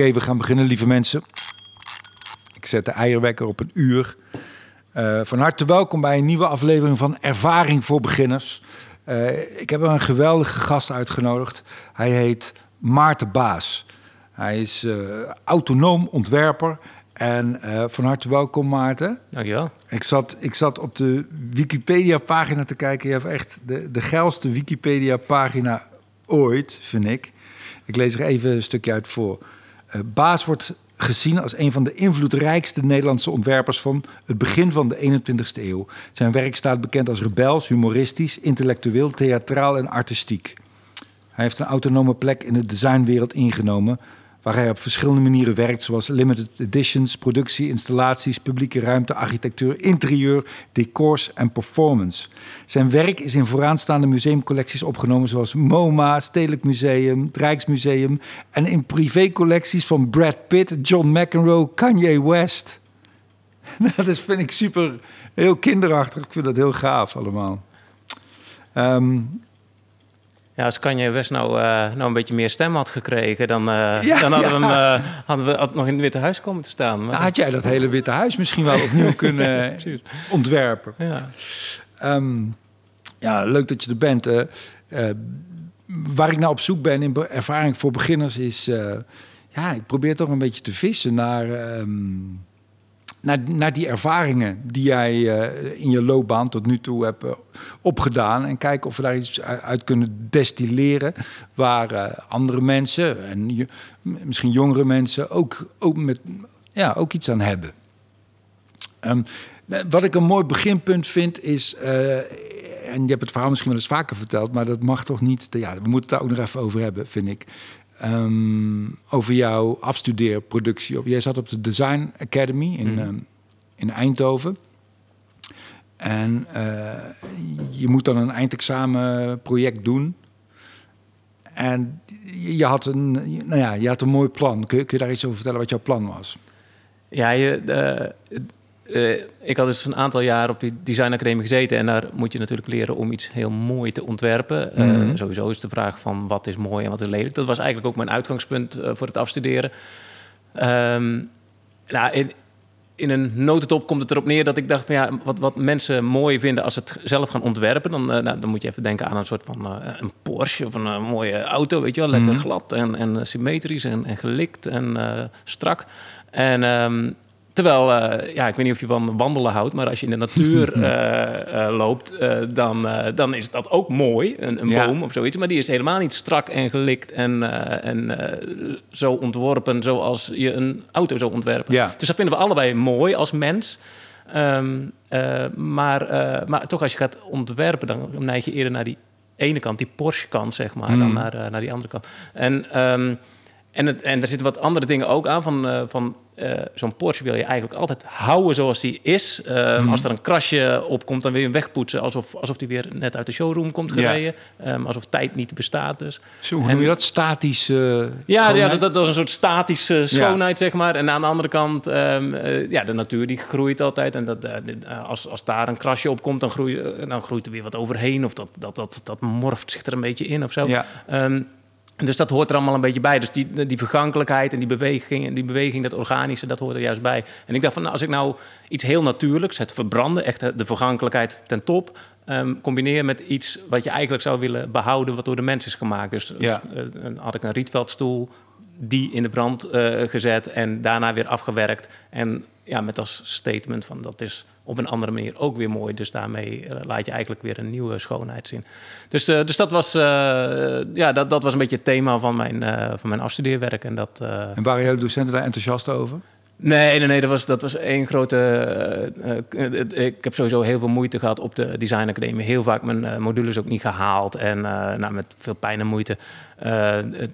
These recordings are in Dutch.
Oké, we gaan beginnen, lieve mensen. Ik zet de eierwekker op een uur. Uh, van harte welkom bij een nieuwe aflevering van Ervaring voor Beginners. Uh, ik heb een geweldige gast uitgenodigd. Hij heet Maarten Baas. Hij is uh, autonoom ontwerper. En van harte welkom, Maarten. Dankjewel. Ik zat, ik zat op de Wikipedia-pagina te kijken. Je hebt echt de, de geilste Wikipedia-pagina ooit, vind ik. Ik lees er even een stukje uit voor. Uh, Baas wordt gezien als een van de invloedrijkste Nederlandse ontwerpers van het begin van de 21ste eeuw. Zijn werk staat bekend als rebels, humoristisch, intellectueel, theatraal en artistiek. Hij heeft een autonome plek in de designwereld ingenomen, waar hij op verschillende manieren werkt, zoals limited editions, productie, installaties, publieke ruimte, architectuur, interieur, decors en performance. Zijn werk is in vooraanstaande museumcollecties opgenomen, zoals MoMA, Stedelijk Museum, het Rijksmuseum en in privécollecties van Brad Pitt, John McEnroe, Kanye West. Dat is, vind ik super, heel kinderachtig. Ik vind dat heel gaaf allemaal. Um, ja, als Kanye West nou, uh, nou een beetje meer stem had gekregen, dan, uh, ja, dan hadden, ja. we hem, uh, hadden we nog in het Witte Huis komen te staan. Maar had jij dat hele Witte Huis misschien wel opnieuw kunnen ontwerpen? Ja. Um, ja, leuk dat je er bent. waar ik nou op zoek ben in ervaring voor beginners is... ja, ik probeer toch een beetje te vissen naar... Um, naar, die ervaringen die jij uh, in je loopbaan tot nu toe hebt uh, opgedaan. En kijken of we daar iets uit kunnen destilleren. Waar uh, andere mensen en misschien jongere mensen ook, ook, met, ja, ook iets aan hebben. Um, wat ik een mooi beginpunt vind is. en je hebt het verhaal misschien wel eens vaker verteld, maar dat mag toch niet. Ja, we moeten het daar ook nog even over hebben, vind ik. Um, over jouw afstudeerproductie. Op. Jij zat op de Design Academy in, mm. um, in Eindhoven. En uh, je moet dan een eindexamenproject doen. En je had een, nou ja, je had een mooi plan. Kun je, kun je daar iets over vertellen wat jouw plan was? Ja, je, uh, uh, ik had dus een aantal jaar op die designacademie gezeten en daar moet je natuurlijk leren om iets heel mooi te ontwerpen. Mm -hmm. uh, sowieso is de vraag van wat is mooi en wat is lelijk. Dat was eigenlijk ook mijn uitgangspunt uh, voor het afstuderen. Um, nou, in, in een notendop komt het erop neer dat ik dacht van ja, wat, wat mensen mooi vinden als ze het zelf gaan ontwerpen, dan, nou, dan moet je even denken aan een soort van een Porsche of een mooie auto, weet je wel, lekker mm -hmm. glad en, en symmetrisch en, en gelikt en strak. En um, Terwijl, uh, ja, ik weet niet of je van wandelen houdt, maar als je in de natuur uh, uh, loopt, dan, dan is dat ook mooi, een, een ja. boom of zoiets. Maar die is helemaal niet strak en gelikt en, en zo ontworpen zoals je een auto zou ontwerpen. Ja. Dus dat vinden we allebei mooi als mens. Um, maar, maar toch, als je gaat ontwerpen, dan neig je eerder naar die ene kant, die Porsche-kant, zeg maar, mm. dan naar, naar die andere kant. En, um, en, het, en er zitten wat andere dingen ook aan van. van uh, zo'n Porsche wil je eigenlijk altijd houden zoals die is. Um, mm. Als er een krasje op komt, dan wil je hem wegpoetsen. Alsof, alsof die weer net uit de showroom komt gereden. Ja. Um, alsof tijd niet bestaat dus. Zo, hoe en, noem je dat? Statische uh, Ja, ja dat, dat, is een soort statische schoonheid, ja. zeg maar. En aan de andere kant, um, uh, ja, de natuur die groeit altijd. En dat, als, als daar een krasje op komt, dan, groeit, dan groeit er weer wat overheen. Of dat, dat, dat, dat morft zich er een beetje in of zo. Ja. Dus dat hoort er allemaal een beetje bij. Dus die, die vergankelijkheid en die beweging, en die beweging, dat organische, dat hoort er juist bij. En ik dacht van, nou, als ik nou iets heel natuurlijks, het verbranden, echt de vergankelijkheid ten top, um, combineer met iets wat je eigenlijk zou willen behouden, wat door de mens is gemaakt. Dus, ja. dus uh, had ik een rietveldstoel, die in de brand uh, gezet en daarna weer afgewerkt. En ja, met als statement van dat is op een andere manier ook weer mooi. Dus daarmee uh, laat je eigenlijk weer een nieuwe schoonheid zien. Dus, uh, dus dat, was, ja, dat, dat was een beetje het thema van mijn, van mijn afstudeerwerk. En, dat, en waren jullie docenten daar enthousiast over? Nee, nee, nee dat, was, dat was één grote. Uh, ik heb sowieso heel veel moeite gehad op de Design Academie. Heel vaak mijn uh, modules ook niet gehaald. En nou, met veel pijn en moeite.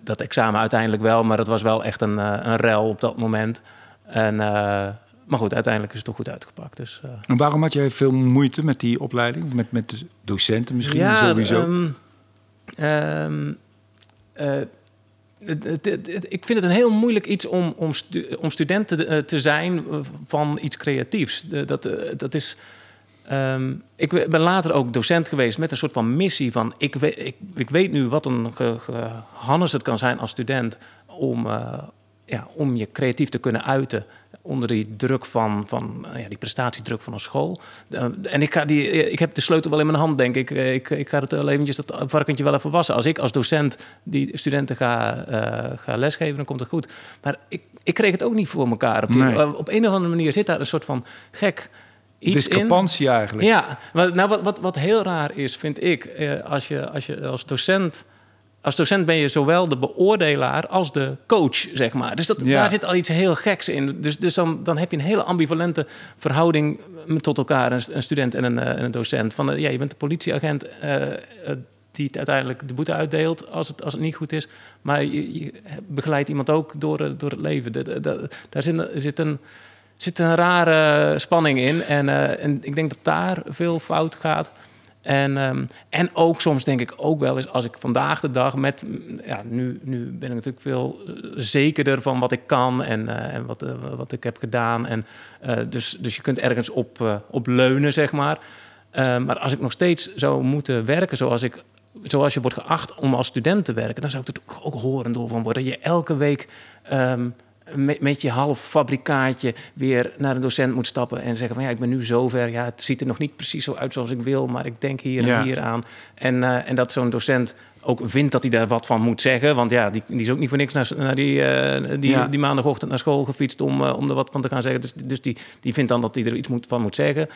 dat examen uiteindelijk wel, maar dat was wel echt een, een rel op dat moment. En maar goed, uiteindelijk is het toch goed uitgepakt. Dus. En waarom had jij veel moeite met die opleiding? Met, met de docenten misschien ja, sowieso? Um, um, ik vind het een heel moeilijk iets om, om, om student te, te, zijn van iets creatiefs. Dat, dat is. Um, ik ben later ook docent geweest met een soort van missie van... ik weet, ik, weet nu wat een ge, ge, Hannes het kan zijn als student om, ja, om je creatief te kunnen uiten onder die druk van, van ja, die prestatiedruk van een school. Uh, en ik, ga die, ik heb de sleutel wel in mijn hand, denk ik. ik, ik ga het wel eventjes dat varkentje wel even wassen. Als ik als docent die studenten ga, uh, ga lesgeven, dan komt het goed. Maar ik, ik kreeg het ook niet voor elkaar. Op, die, nee. op een of andere manier zit daar een soort van gek iets Discrepantie in. eigenlijk. Ja, maar nou, wat, wat, wat heel raar is, vind ik, eh, als, je, als je als docent als docent ben je zowel de beoordelaar als de coach, zeg maar. Dus dat, daar zit al iets heel geks in. Dus, dus dan, dan heb je een hele ambivalente verhouding tot elkaar, een, een student en een, een docent. Van, uh, ja, je bent de politieagent uh, die het uiteindelijk de boete uitdeelt als het, als het niet goed is. Maar je, je begeleidt iemand ook door, door het leven. De, de, de, daar zit, zit een zit een rare spanning in. En, uh, en ik denk dat daar veel fout gaat. En, um, en ook soms denk ik ook wel eens, als ik vandaag de dag met... Ja, nu, nu ben ik natuurlijk veel zekerder van wat ik kan en, uh, en wat, uh, wat ik heb gedaan. En, dus, dus je kunt ergens op, op leunen, zeg maar. maar als ik nog steeds zou moeten werken zoals ik zoals je wordt geacht om als student te werken, dan zou ik er ook horen door van worden. Dat je elke week um, met, met, je half fabrikaatje weer naar een docent moet stappen en zeggen van ja, ik ben nu zover. Ja, het ziet er nog niet precies zo uit zoals ik wil, maar ik denk hier en hier aan. En, uh, en dat zo'n docent ook vindt dat hij daar wat van moet zeggen. Want ja, die, die is ook niet voor niks naar, naar die, uh, die, ja. die maandagochtend naar school gefietst om, uh, om er wat van te gaan zeggen. Dus, dus die, die vindt dan dat hij er iets moet, van moet zeggen.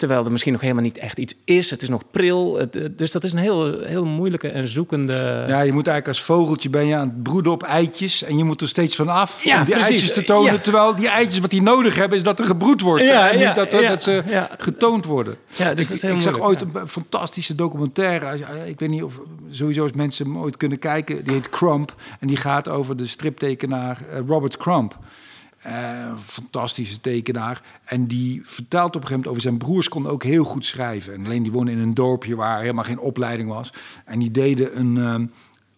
Terwijl er misschien nog helemaal niet echt iets is. Het is nog pril. Het, dus dat is een heel, heel moeilijke en zoekende... Ja, je moet eigenlijk als vogeltje ben je aan het broeden op eitjes... en je moet er steeds van af ja, om die precies. eitjes te tonen. Ja. Terwijl die eitjes wat die nodig hebben is dat er gebroed wordt. Ja, en niet dat, dat ze getoond worden. Ja, dus ik, ik zag ooit een fantastische documentaire. Ik weet niet of sowieso als mensen hem ooit kunnen kijken. Die heet Crump. En die gaat over de striptekenaar Robert Crump. Uh, fantastische tekenaar. En die vertelt op een gegeven moment over zijn broers konden ook heel goed schrijven. En alleen die woonden in een dorpje waar helemaal geen opleiding was. En die deden een. Uh,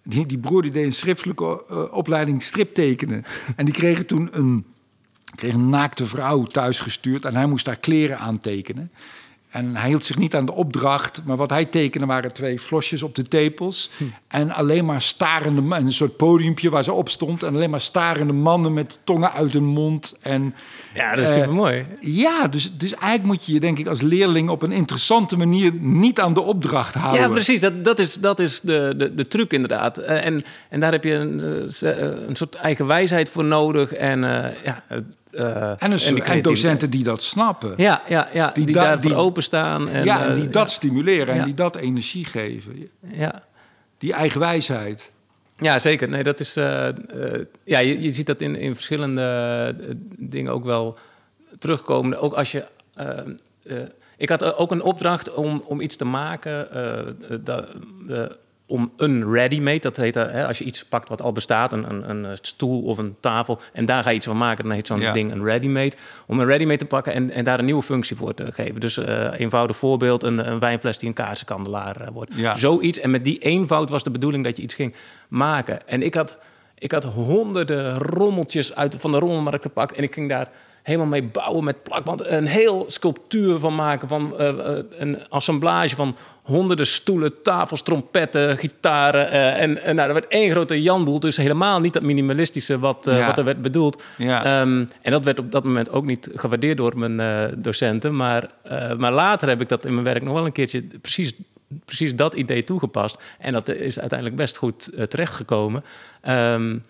die, die, broer die deed een schriftelijke uh, opleiding striptekenen. en die kregen toen een, kreeg een naakte vrouw thuisgestuurd. En hij moest daar kleren aantekenen. En hij hield zich niet aan de opdracht, maar wat hij tekende waren twee flosjes op de tepels. Hm. En alleen maar starende mannen, een soort podiumpje waar ze op stond. En alleen maar starende mannen met tongen uit hun mond. En, ja, dat is uh, super mooi. Ja, dus, dus eigenlijk moet je je, denk ik, als leerling op een interessante manier niet aan de opdracht houden. Ja, precies. Dat, dat is, dat is de, de, de truc, inderdaad. Uh, en, en daar heb je een, uh, een soort eigen wijsheid voor nodig. En ja uh, en, een, en, docenten die dat snappen. Ja, ja, ja die, die da, daarvoor die, openstaan. En, ja, en die uh, dat ja. stimuleren en die dat energie geven. Ja. Die eigenwijsheid. Ja, zeker. Nee, dat is. Uh, ja, je, je, ziet dat in, in verschillende dingen ook wel terugkomen. Ook als je. ik had ook een opdracht om, om iets te maken. dat, om een ready-made, dat heet hè, als je iets pakt wat al bestaat, een, een, een, stoel of een tafel, en daar ga je iets van maken, dan heet zo'n ja. ding een ready-made. Om een ready-made te pakken en, en daar een nieuwe functie voor te geven. Dus uh, eenvoudig voorbeeld, een, een wijnfles die een kaarsenkandelaar uh, wordt. Ja. Zoiets. En met die eenvoud was de bedoeling dat je iets ging maken. En ik had, ik had honderden rommeltjes uit van de rommelmarkt gepakt en ik ging daar helemaal mee bouwen met plakband. Een heel sculptuur van maken van uh, een assemblage van honderden stoelen, tafels, trompetten, gitaren. Uh, en, en nou, er werd één grote janboel. Dus helemaal niet dat minimalistische wat, uh, ja. wat er werd bedoeld. Ja. Um, en dat werd op dat moment ook niet gewaardeerd door mijn uh, docenten. Maar, maar later heb ik dat in mijn werk nog wel een keertje precies, precies dat idee toegepast. En dat is uiteindelijk best goed terechtgekomen. Um,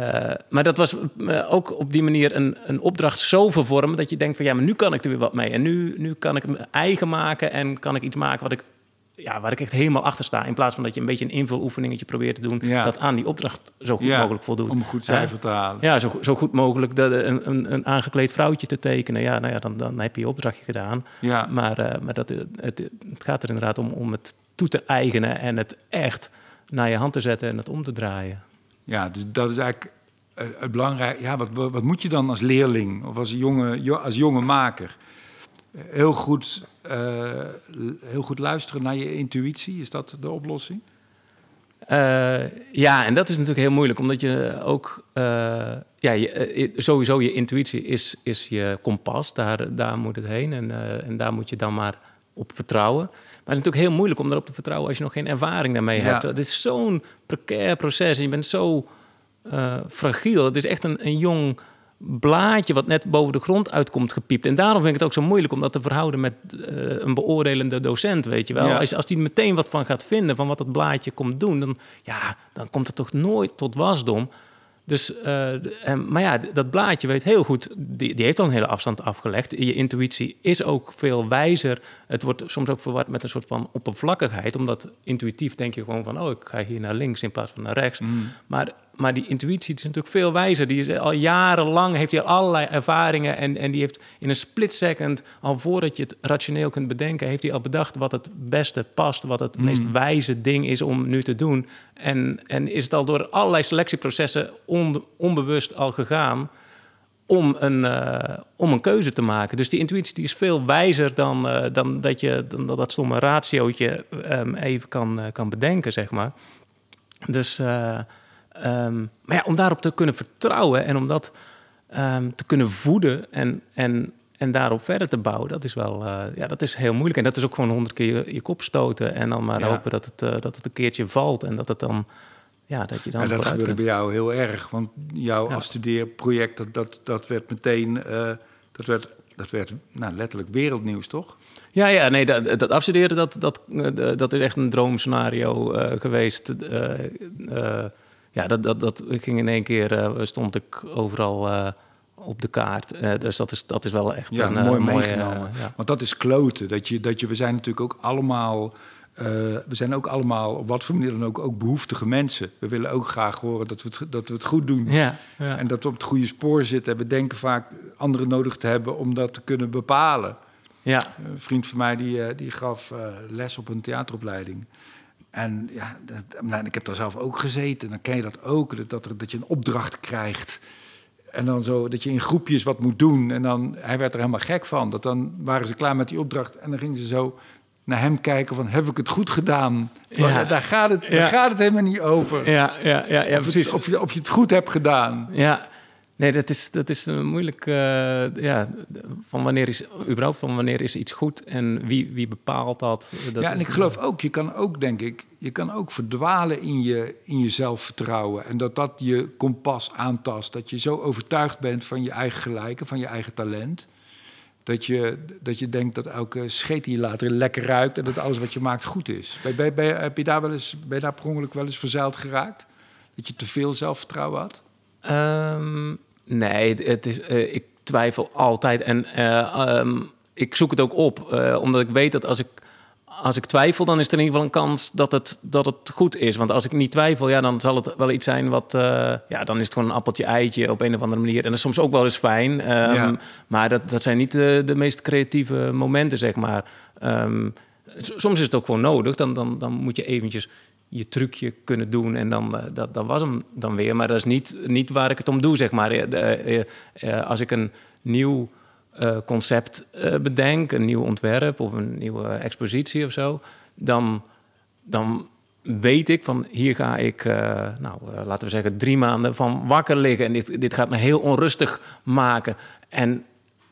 uh, maar dat was uh, ook op die manier een, een opdracht zo vervormen dat je denkt van ja, maar nu kan ik er weer wat mee. En nu, nu kan ik het eigen maken en kan ik iets maken wat ik, ja, waar ik echt helemaal achter sta. In plaats van dat je een beetje een invuloefeningetje probeert te doen ja. dat aan die opdracht zo goed ja, mogelijk voldoet. Om een goed cijfer uh, te halen. Ja, zo, zo goed mogelijk de, een, een, een, aangekleed vrouwtje te tekenen. Ja, nou ja, dan, dan heb je je opdrachtje gedaan. Ja. Maar, maar dat, het, het gaat er inderdaad om, om het toe te eigenen en het echt naar je hand te zetten en het om te draaien. Ja, dus dat is eigenlijk het belangrijk. Ja, wat, wat moet je dan als leerling of als jonge, als jonge maker? Heel goed, uh, heel goed luisteren naar je intuïtie, is dat de oplossing? Ja, en dat is natuurlijk heel moeilijk, omdat je ook, ja, sowieso je intuïtie is, is je kompas, daar, daar moet het heen en, en daar moet je dan maar op vertrouwen. Maar het is natuurlijk heel moeilijk om daarop te vertrouwen als je nog geen ervaring daarmee hebt. Het is zo'n precair proces en je bent zo fragiel. Het is echt een, een jong blaadje wat net boven de grond uitkomt gepiept. En daarom vind ik het ook zo moeilijk om dat te verhouden met een beoordelende docent, weet je wel. Als, als die meteen wat van gaat vinden, van wat dat blaadje komt doen... dan, ja, dan komt het toch nooit tot wasdom... Dus, uh, maar ja, dat blaadje weet heel goed, die, die heeft al een hele afstand afgelegd. Je intuïtie is ook veel wijzer. Het wordt soms ook verward met een soort van oppervlakkigheid, omdat intuïtief denk je gewoon van, oh, ik ga hier naar links in plaats van naar rechts. Mm. Maar maar die intuïtie is natuurlijk veel wijzer. Die is al jarenlang, heeft hij allerlei ervaringen. En, en die heeft in een split second, al voordat je het rationeel kunt bedenken, heeft hij al bedacht wat het beste past. Wat het meest hmm. wijze ding is om nu te doen. En, en is het al door allerlei selectieprocessen onbewust al gegaan om een, uh, om een keuze te maken. Dus die intuïtie die is veel wijzer dan, uh, dan dat je dan dat stomme ratiootje um, even kan, uh, kan bedenken, zeg maar. Dus Ehm, maar ja, om daarop te kunnen vertrouwen en om dat ehm, te kunnen voeden en, en, en daarop verder te bouwen, dat is wel uh, ja, dat is heel moeilijk. En dat is ook gewoon honderd keer je, kop stoten en dan maar hopen dat het, uh, dat het een keertje valt en dat het dan. Ja, dat je dan. Ja, dat gebeurde bij jou heel erg. Want jouw ja. afstudeerproject, dat, dat, dat werd meteen. Uh, dat werd dat werd nou, letterlijk wereldnieuws, toch? Ja, ja nee, dat, dat afstuderen, dat, dat, dat is echt een droomscenario uh, geweest. Uh, ja, dat, dat, dat ging in één keer, uh, stond ik overal uh, op de kaart. Uh, dus dat is, dat is wel echt ja, een mooi meegenomen. Ja. Want dat is kloten. Dat je, dat je, we zijn natuurlijk ook allemaal... we zijn ook allemaal, op wat voor manier dan ook, ook behoeftige mensen. We willen ook graag horen dat we het, dat we het goed doen. Ja, ja. En dat we op het goede spoor zitten. We denken vaak anderen nodig te hebben om dat te kunnen bepalen. Ja. Een vriend van mij die, die gaf les op een theateropleiding. En ja, dat, nou, ik heb daar zelf ook gezeten. Dan ken je dat ook, dat, dat, dat je een opdracht krijgt. En dan zo, dat je in groepjes wat moet doen. En dan, hij werd er helemaal gek van. Dat dan waren ze klaar met die opdracht. En dan gingen ze zo naar hem kijken van, heb ik het goed gedaan? Ja. Daar, gaat het, daar gaat het helemaal niet over. Ja, ja, ja, ja of precies. Het, of, je, of je het goed hebt gedaan. Ja, Nee, dat is, dat is moeilijk. Uh, ja, van wanneer is überhaupt van wanneer is iets goed en wie, wie bepaalt dat? dat ja, en ik geloof ook, je kan ook, denk ik, je kan ook verdwalen in je, in je zelfvertrouwen. En dat dat je kompas aantast. Dat je zo overtuigd bent van je eigen gelijke, van je eigen talent. Dat je, dat je denkt dat elke scheet die je later lekker ruikt en dat alles wat je maakt goed is. Ben, ben, heb je daar wel eens, ben je daar per ongeluk wel eens verzeild geraakt? Dat je te veel zelfvertrouwen had? Um, Nee, het is, uh, ik twijfel altijd. En uh, um, ik zoek het ook op, uh, omdat ik weet dat als ik, als ik twijfel, dan is er in ieder geval een kans dat het, dat het goed is. Want als ik niet twijfel, ja, dan zal het wel iets zijn wat. ja, dan is het gewoon een appeltje eitje op een of andere manier. En dat is soms ook wel eens fijn. Um, ja. Maar dat, dat zijn niet de, de meest creatieve momenten, zeg maar. Um, soms is het ook gewoon nodig. Dan, dan, dan moet je eventjes je trucje kunnen doen en dan uh, dat, dat was hem dan weer. Maar dat is niet, niet waar ik het om doe, zeg maar. Uh, uh, als ik een nieuw concept bedenk, een nieuw ontwerp of een nieuwe expositie of zo, dan, dan weet ik van hier ga ik, nou, laten we zeggen, drie maanden van wakker liggen. En dit, dit gaat me heel onrustig maken. En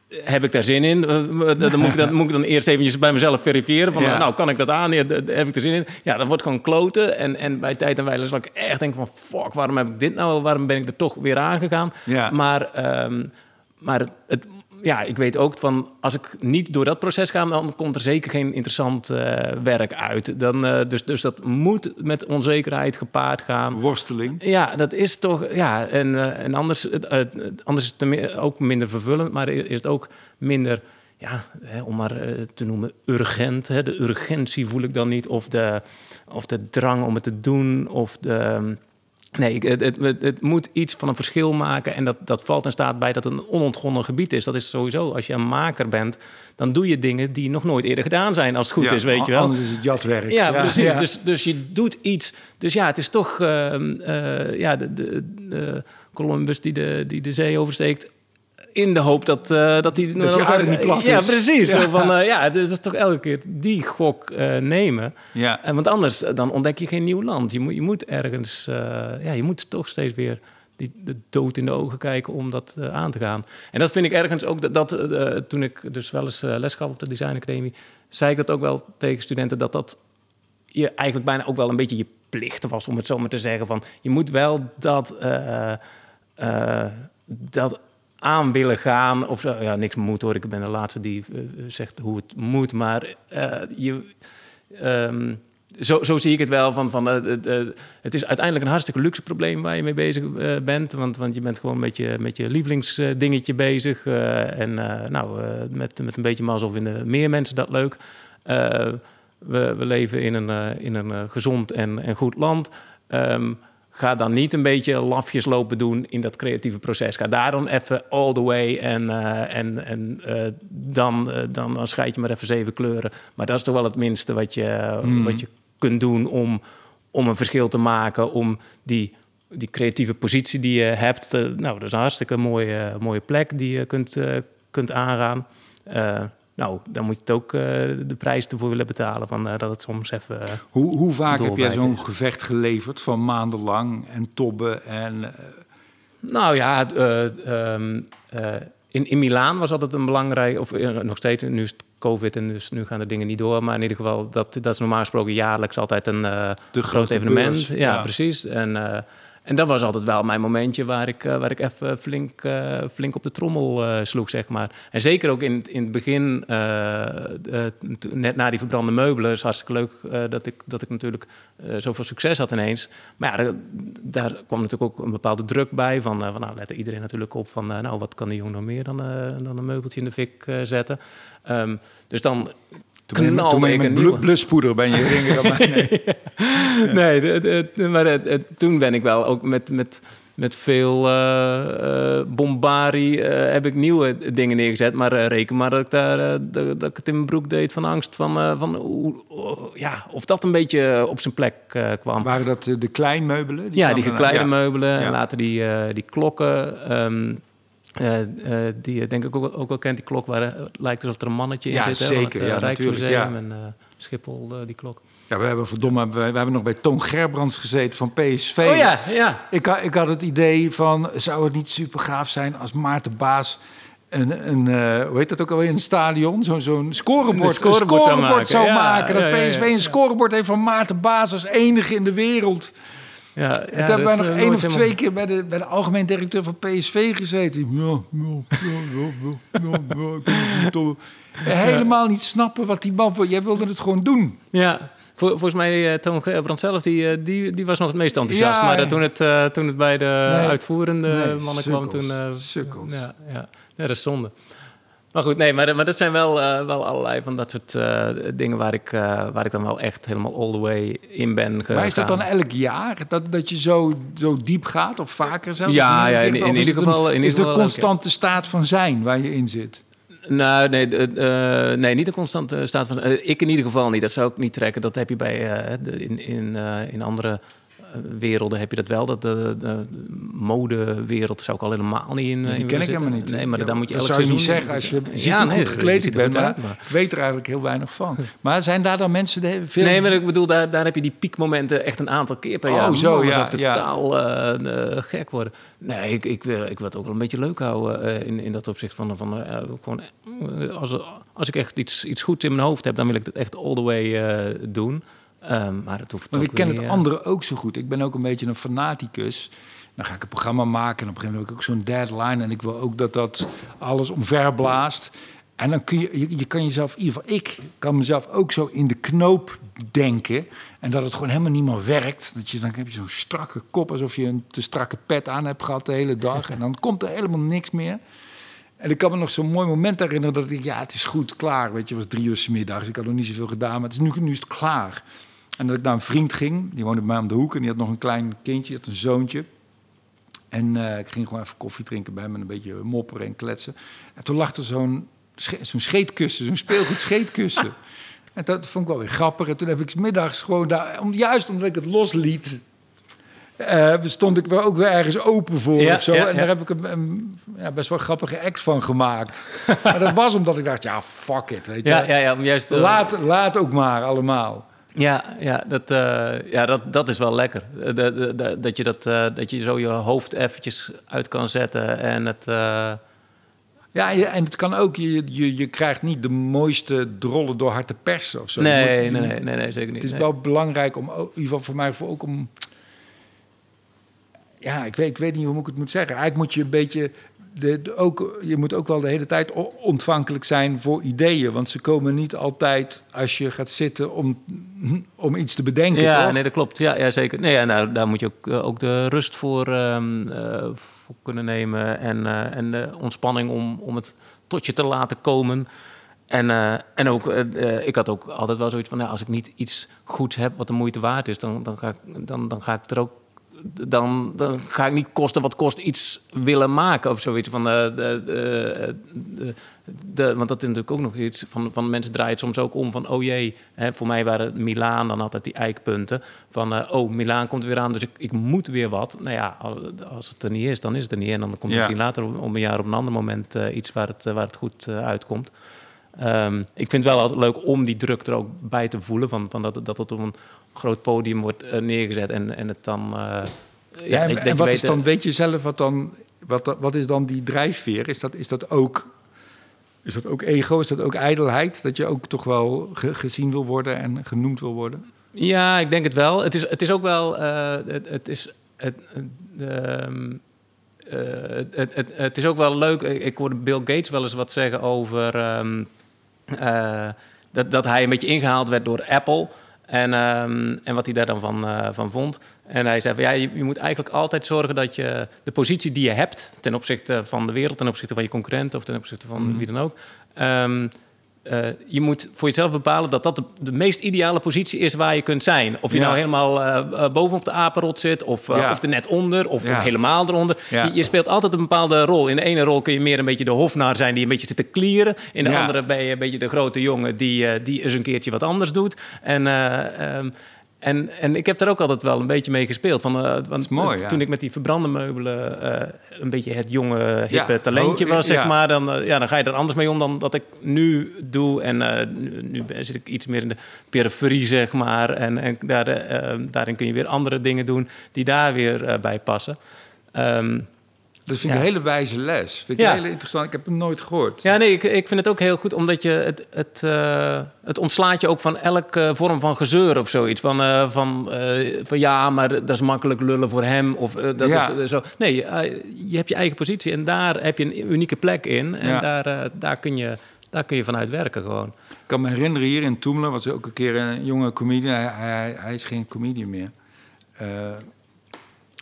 heb ik daar zin in? Uh, dan moet ik, dat moet ik dan eerst eventjes bij mezelf verifiëren. Van, Nou, kan ik dat aan? Ja, heb ik er zin in? Ja, dat wordt gewoon kloten. En, en bij tijd en wijle zal ik echt denken van... fuck, waarom heb ik dit nou? Waarom ben ik er toch weer aangegaan? Ja. Maar, um, maar het ja, ik weet ook van als ik niet door dat proces ga, dan komt er zeker geen interessant uh, werk uit. Dan, uh, dus, dus dat moet met onzekerheid gepaard gaan. Worsteling. Ja, dat is toch. Ja, en, uh, en anders, anders is het ook minder vervullend, maar is het ook minder. Ja, hè, om maar te noemen, urgent. Hè. De urgentie voel ik dan niet. Of de, of de drang om het te doen. Of de. Nee, het, het, het, moet iets van een verschil maken. En dat, dat valt en staat bij dat het een onontgonnen gebied is. Dat is sowieso, als je een maker bent, dan doe je dingen die nog nooit eerder gedaan zijn, als het goed is, weet je wel. Anders is het jatwerk. Ja, ja precies. Ja. Dus, dus je doet iets. Dus ja, het is toch uh, uh, ja, de, de, de, Columbus die de, die de zee oversteekt in de hoop dat, uh, dat die... Dat nog, niet plat Ja, precies. Ja. Zo van, uh, ja, dus is toch elke keer die gok uh, nemen. Ja. En want anders dan ontdek je geen nieuw land. Je moet, je moet ergens... ja, je moet toch steeds weer die, de dood in de ogen kijken om dat aan te gaan. En dat vind ik ergens ook... Dat, dat toen ik dus wel eens les gaf op de Design Academy... zei ik dat ook wel tegen studenten... dat dat je eigenlijk bijna ook wel een beetje je plicht was, om het zo maar te zeggen. Van, je moet wel dat, dat aan willen gaan. Of. Ja, niks moet hoor. Ik ben de laatste die zegt hoe het moet. Maar je... Ehm, zo, zo zie ik het wel. Van, van, uh, het is uiteindelijk een hartstikke luxe probleem waar je mee bezig bent. Want, want je bent gewoon met je, met je lievelingsdingetje bezig. en nou, met, met een beetje mazzel vinden meer mensen dat leuk. we, we leven in een, in een gezond en, en goed land. Um, ga dan niet een beetje lafjes lopen doen in dat creatieve proces. Ga daar dan even all the way en, en, en dan, dan, dan scheid je maar even zeven kleuren. Maar dat is toch wel het minste wat je, mm. wat je kunt doen om, om een verschil te maken, om die, die creatieve positie die je hebt. Nou, dat is een hartstikke mooie, mooie plek die je kunt, kunt aangaan. Nou, dan moet je het ook de prijs ervoor willen betalen. Van, dat het soms even. Hoe, hoe vaak heb jij zo'n gevecht geleverd van maandenlang en tobben? En, Nou ja, um, in, in Milaan was altijd een belangrijk, of nog steeds, nu is het COVID en dus nu gaan de dingen niet door. Maar in ieder geval, dat, dat is normaal gesproken jaarlijks altijd een groot evenement. Ja, precies. En, en dat was altijd wel mijn momentje waar ik, uh, waar ik even flink, flink op de trommel sloeg, zeg maar. En zeker ook in, in het begin, net na die verbrande meubelen, is hartstikke leuk dat, ik, dat ik natuurlijk zoveel succes had ineens. Maar ja, daar, kwam natuurlijk ook een bepaalde druk bij. Van, van nou, lette iedereen natuurlijk op van, nou, wat kan die jongen nog meer dan, dan een meubeltje in de fik zetten. Um, dus dan toen knalde ik een nieuwe... bluspoeder ben je Nee, nee de, de, maar toen ben ik wel ook met, met, met veel uh, bombardie uh, heb ik nieuwe dingen neergezet. Maar reken maar dat ik, daar, dat, dat, ik het in mijn broek deed van angst van, van ja, of dat een beetje op zijn plek kwam. Waren dat de kleinmeubelen? Die ja, die gekleide ja. meubelen en later die, die klokken. Um, uh, uh, die je denk ik ook, ook wel kent, die klok waar het lijkt alsof er een mannetje in ja, zit. Zeker, het, ja, Rijksmuseum ja. en Schiphol, die klok. Ja, we hebben verdomme, we, we hebben nog bij Toon Gerbrands gezeten van PSV. Oh ja, ja. Ik, ik had het idee van, zou het niet super gaaf zijn als Maarten Baas een, een uh, hoe heet dat ook alweer, een stadion, zo'n zo'n scorebord, scorebord, een scorebord zou zou maken. Ja, dat ja, PSV een scorebord heeft van Maarten Baas als enige in de wereld. Ja, ja, en toen hebben wij nog één of twee keer bij de, bij de algemeen directeur van PSV gezeten. Ja, ja, ja, ja, Helemaal niet snappen wat die man voor. Jij wilde het gewoon doen. Ja, Vol, volgens mij, uh, Toon Brand zelf, die, die, die was nog het meest enthousiast. Ja, maar uh, toen, het, uh, toen het bij de nee, uitvoerende nee, mannen sukkels, kwam, toen... sukkels. Ja, ja. ja, dat is zonde. Maar goed, nee, maar, maar dat zijn wel, uh, wel allerlei van dat soort uh, dingen waar ik, uh, waar ik dan wel echt helemaal all the way in ben gegaan. Maar is dat dan elk jaar dat, dat je zo, zo diep gaat of vaker zelfs? Ja, ja in, in, in ieder geval. In is de constante staat van zijn waar je in zit? Nou, nee, uh, nee, niet een constante staat van. Uh, ik in ieder geval niet. Dat zou ik niet trekken. Dat heb je bij uh, de, in, in, in andere werelden heb je dat wel. Dat de, de modewereld zou ik al helemaal niet in. Nee, die ken ik helemaal niet. Nee, maar ja, dan moet je elk zou je niet zeggen als je ziet ja, hoe nee, goed gekleed bent. Maar, maar ik weet er eigenlijk heel weinig van. Maar zijn daar dan mensen die veel... Nee, maar ik bedoel, daar, daar heb je die piekmomenten echt een aantal keer per jaar. Oh, zo, ja. totaal ja. Uh, gek worden. Nee, ik, ik, wil, ik wil het ook wel een beetje leuk houden uh, in, in dat opzicht van... van uh, gewoon, als, als ik echt iets, iets goeds in mijn hoofd heb, dan wil ik het echt all the way doen. Um, maar het hoeft Want ik ken het andere ook zo goed. Ik ben ook een beetje een fanaticus. Dan ga ik een programma maken en op een gegeven moment heb ik ook zo'n deadline. En ik wil ook dat dat alles omverblaast. En dan kun je, je, je kan jezelf, in ieder geval ik, kan mezelf ook zo in de knoop denken. En dat het gewoon helemaal niet meer werkt. Dat je, dan heb je zo'n strakke kop, alsof je een te strakke pet aan hebt gehad de hele dag. En dan komt er helemaal niks meer. En ik kan me nog zo'n mooi moment herinneren dat ik, ja, het is goed, klaar. Weet je, het was drie uur s middags. Ik had nog niet zoveel gedaan, maar het is nu, nu is het klaar. En dat ik naar een vriend ging, die woonde bij mij om de hoek en die had nog een klein kindje, die had een zoontje. En uh, ik ging gewoon even koffie drinken bij hem en een beetje mopperen en kletsen. En toen lag er zo'n zo'n scheetkussen, zo'n speelgoed scheetkussen. en dat vond ik wel weer grappig. En toen heb ik middags gewoon daar, om, juist omdat ik het losliet, uh, stond ik wel ook weer ergens open voor ja, of zo. Ja, ja. En daar heb ik een, een ja, best wel grappige act van gemaakt. maar dat was omdat ik dacht, ja, fuck it, weet je. Ja, ja, ja, om juist, uh... laat, laat ook maar allemaal. Ja, ja, dat, uh, ja dat, dat is wel lekker. De, de, de, dat, je dat, uh, dat je zo je hoofd eventjes uit kan zetten en het... Uh, Ja, en het kan ook, je, je, je krijgt niet de mooiste drollen door hard te persen of zo. Nee, moet- nee, nee, nee, nee, zeker niet. Het is nee. wel belangrijk om, in ieder geval voor mij, voor ook om... Ja, ik weet, ik weet niet hoe ik het moet zeggen. Eigenlijk moet je een beetje... De, de- ook, je moet ook wel de hele tijd ontvankelijk zijn voor ideeën. Want ze komen niet altijd als je gaat zitten om, om iets te bedenken. Ja, toch? nee, dat klopt. Ja, ja zeker. Nee, ja, nou, daar moet je ook, eh, ook de rust voor, ehm, eh, voor kunnen nemen en, eh, en de ontspanning om, om het tot je te laten komen. En, en ook, ik had ook altijd wel zoiets van, als ik niet iets goeds heb wat de moeite waard is, dan, dan, ga, ik, dan, dan ga ik er ook. Dan, dan ga ik niet kosten wat kost iets willen maken of zoiets. Van de, de, de, want dat is natuurlijk ook nog iets van, van mensen draaien het soms ook om van oh jee, hè, voor mij waren Milaan dan altijd die eikpunten van eh, oh Milaan komt er weer aan, dus ik, ik moet weer wat. Nou ja, al- als het er niet is, dan is het er niet en dan komt er Ja. misschien later om om een jaar op een ander moment eh, iets waar het, eh, waar het goed eh, uitkomt. Ehm, ik vind het wel altijd leuk om die druk er ook bij te voelen. Van, van dat, dat het op een groot podium wordt eh, neergezet en, en het dan. eh, Ja, en, je wat weet, is dan, eh, weet je zelf wat dan, wat, wat is dan die drijfveer? Is dat, is dat ook, is dat ook ego? Is dat ook ijdelheid? Dat je ook toch wel ge- gezien wil worden en genoemd wil worden? Ja, ik denk het wel. Het is, het is ook wel. het, het is. Het, ehm, eh, het, het, het is ook wel leuk. Ik hoorde Bill Gates wel eens wat zeggen over. ehm, eh, dat, dat hij een beetje ingehaald werd door Apple. En, ehm, en wat hij daar dan van, eh, van vond. En hij zei van ja, je, je moet eigenlijk altijd zorgen dat je de positie die je hebt ten opzichte van de wereld, ten opzichte van je concurrenten of ten opzichte van wie dan ook. ehm, eh, je moet voor jezelf bepalen dat dat de, de meest ideale positie is waar je kunt zijn. Of je Ja. nou helemaal eh, bovenop de apenrot zit, of, Ja. of er net onder, of, Ja. helemaal eronder. Je, je speelt altijd een bepaalde rol. In de ene rol kun je meer een beetje de hofnaar zijn die een beetje zit te klieren. In de andere ben je een beetje de grote jongen die, die eens een keertje wat anders doet. En, eh, ehm, en, en ik heb daar ook altijd wel een beetje mee gespeeld. Van, eh, want is mooi, eh, ja. toen ik met die verbrande meubelen eh, een beetje het jonge, hippe Ja. talentje Oh, was, zeg ja. maar, dan, ja, dan ga je er anders mee om dan dat ik nu doe. En nu, nu zit ik iets meer in de periferie, zeg maar. En, en daar, eh, eh, daarin kun je weer andere dingen doen die daar weer bij passen. Ehm, Dat vind ik een hele wijze les. Vind ik heel interessant. Ik heb het nooit gehoord. Ja, nee, ik, ik vind het ook heel goed, omdat je het, het, eh, het ontslaat je ook van elke vorm van gezeur of zoiets. Van, eh, van, eh, van ja, maar dat is makkelijk lullen voor hem. Of eh, dat is eh, zo. Nee, eh, je hebt je eigen positie en daar heb je een unieke plek in. En daar, eh, daar, kun je, daar kun je vanuit werken gewoon. Ik kan me herinneren, hier in Toemelen was er ook een keer een jonge comedian. Hij, hij, hij is geen comedian meer. Eh,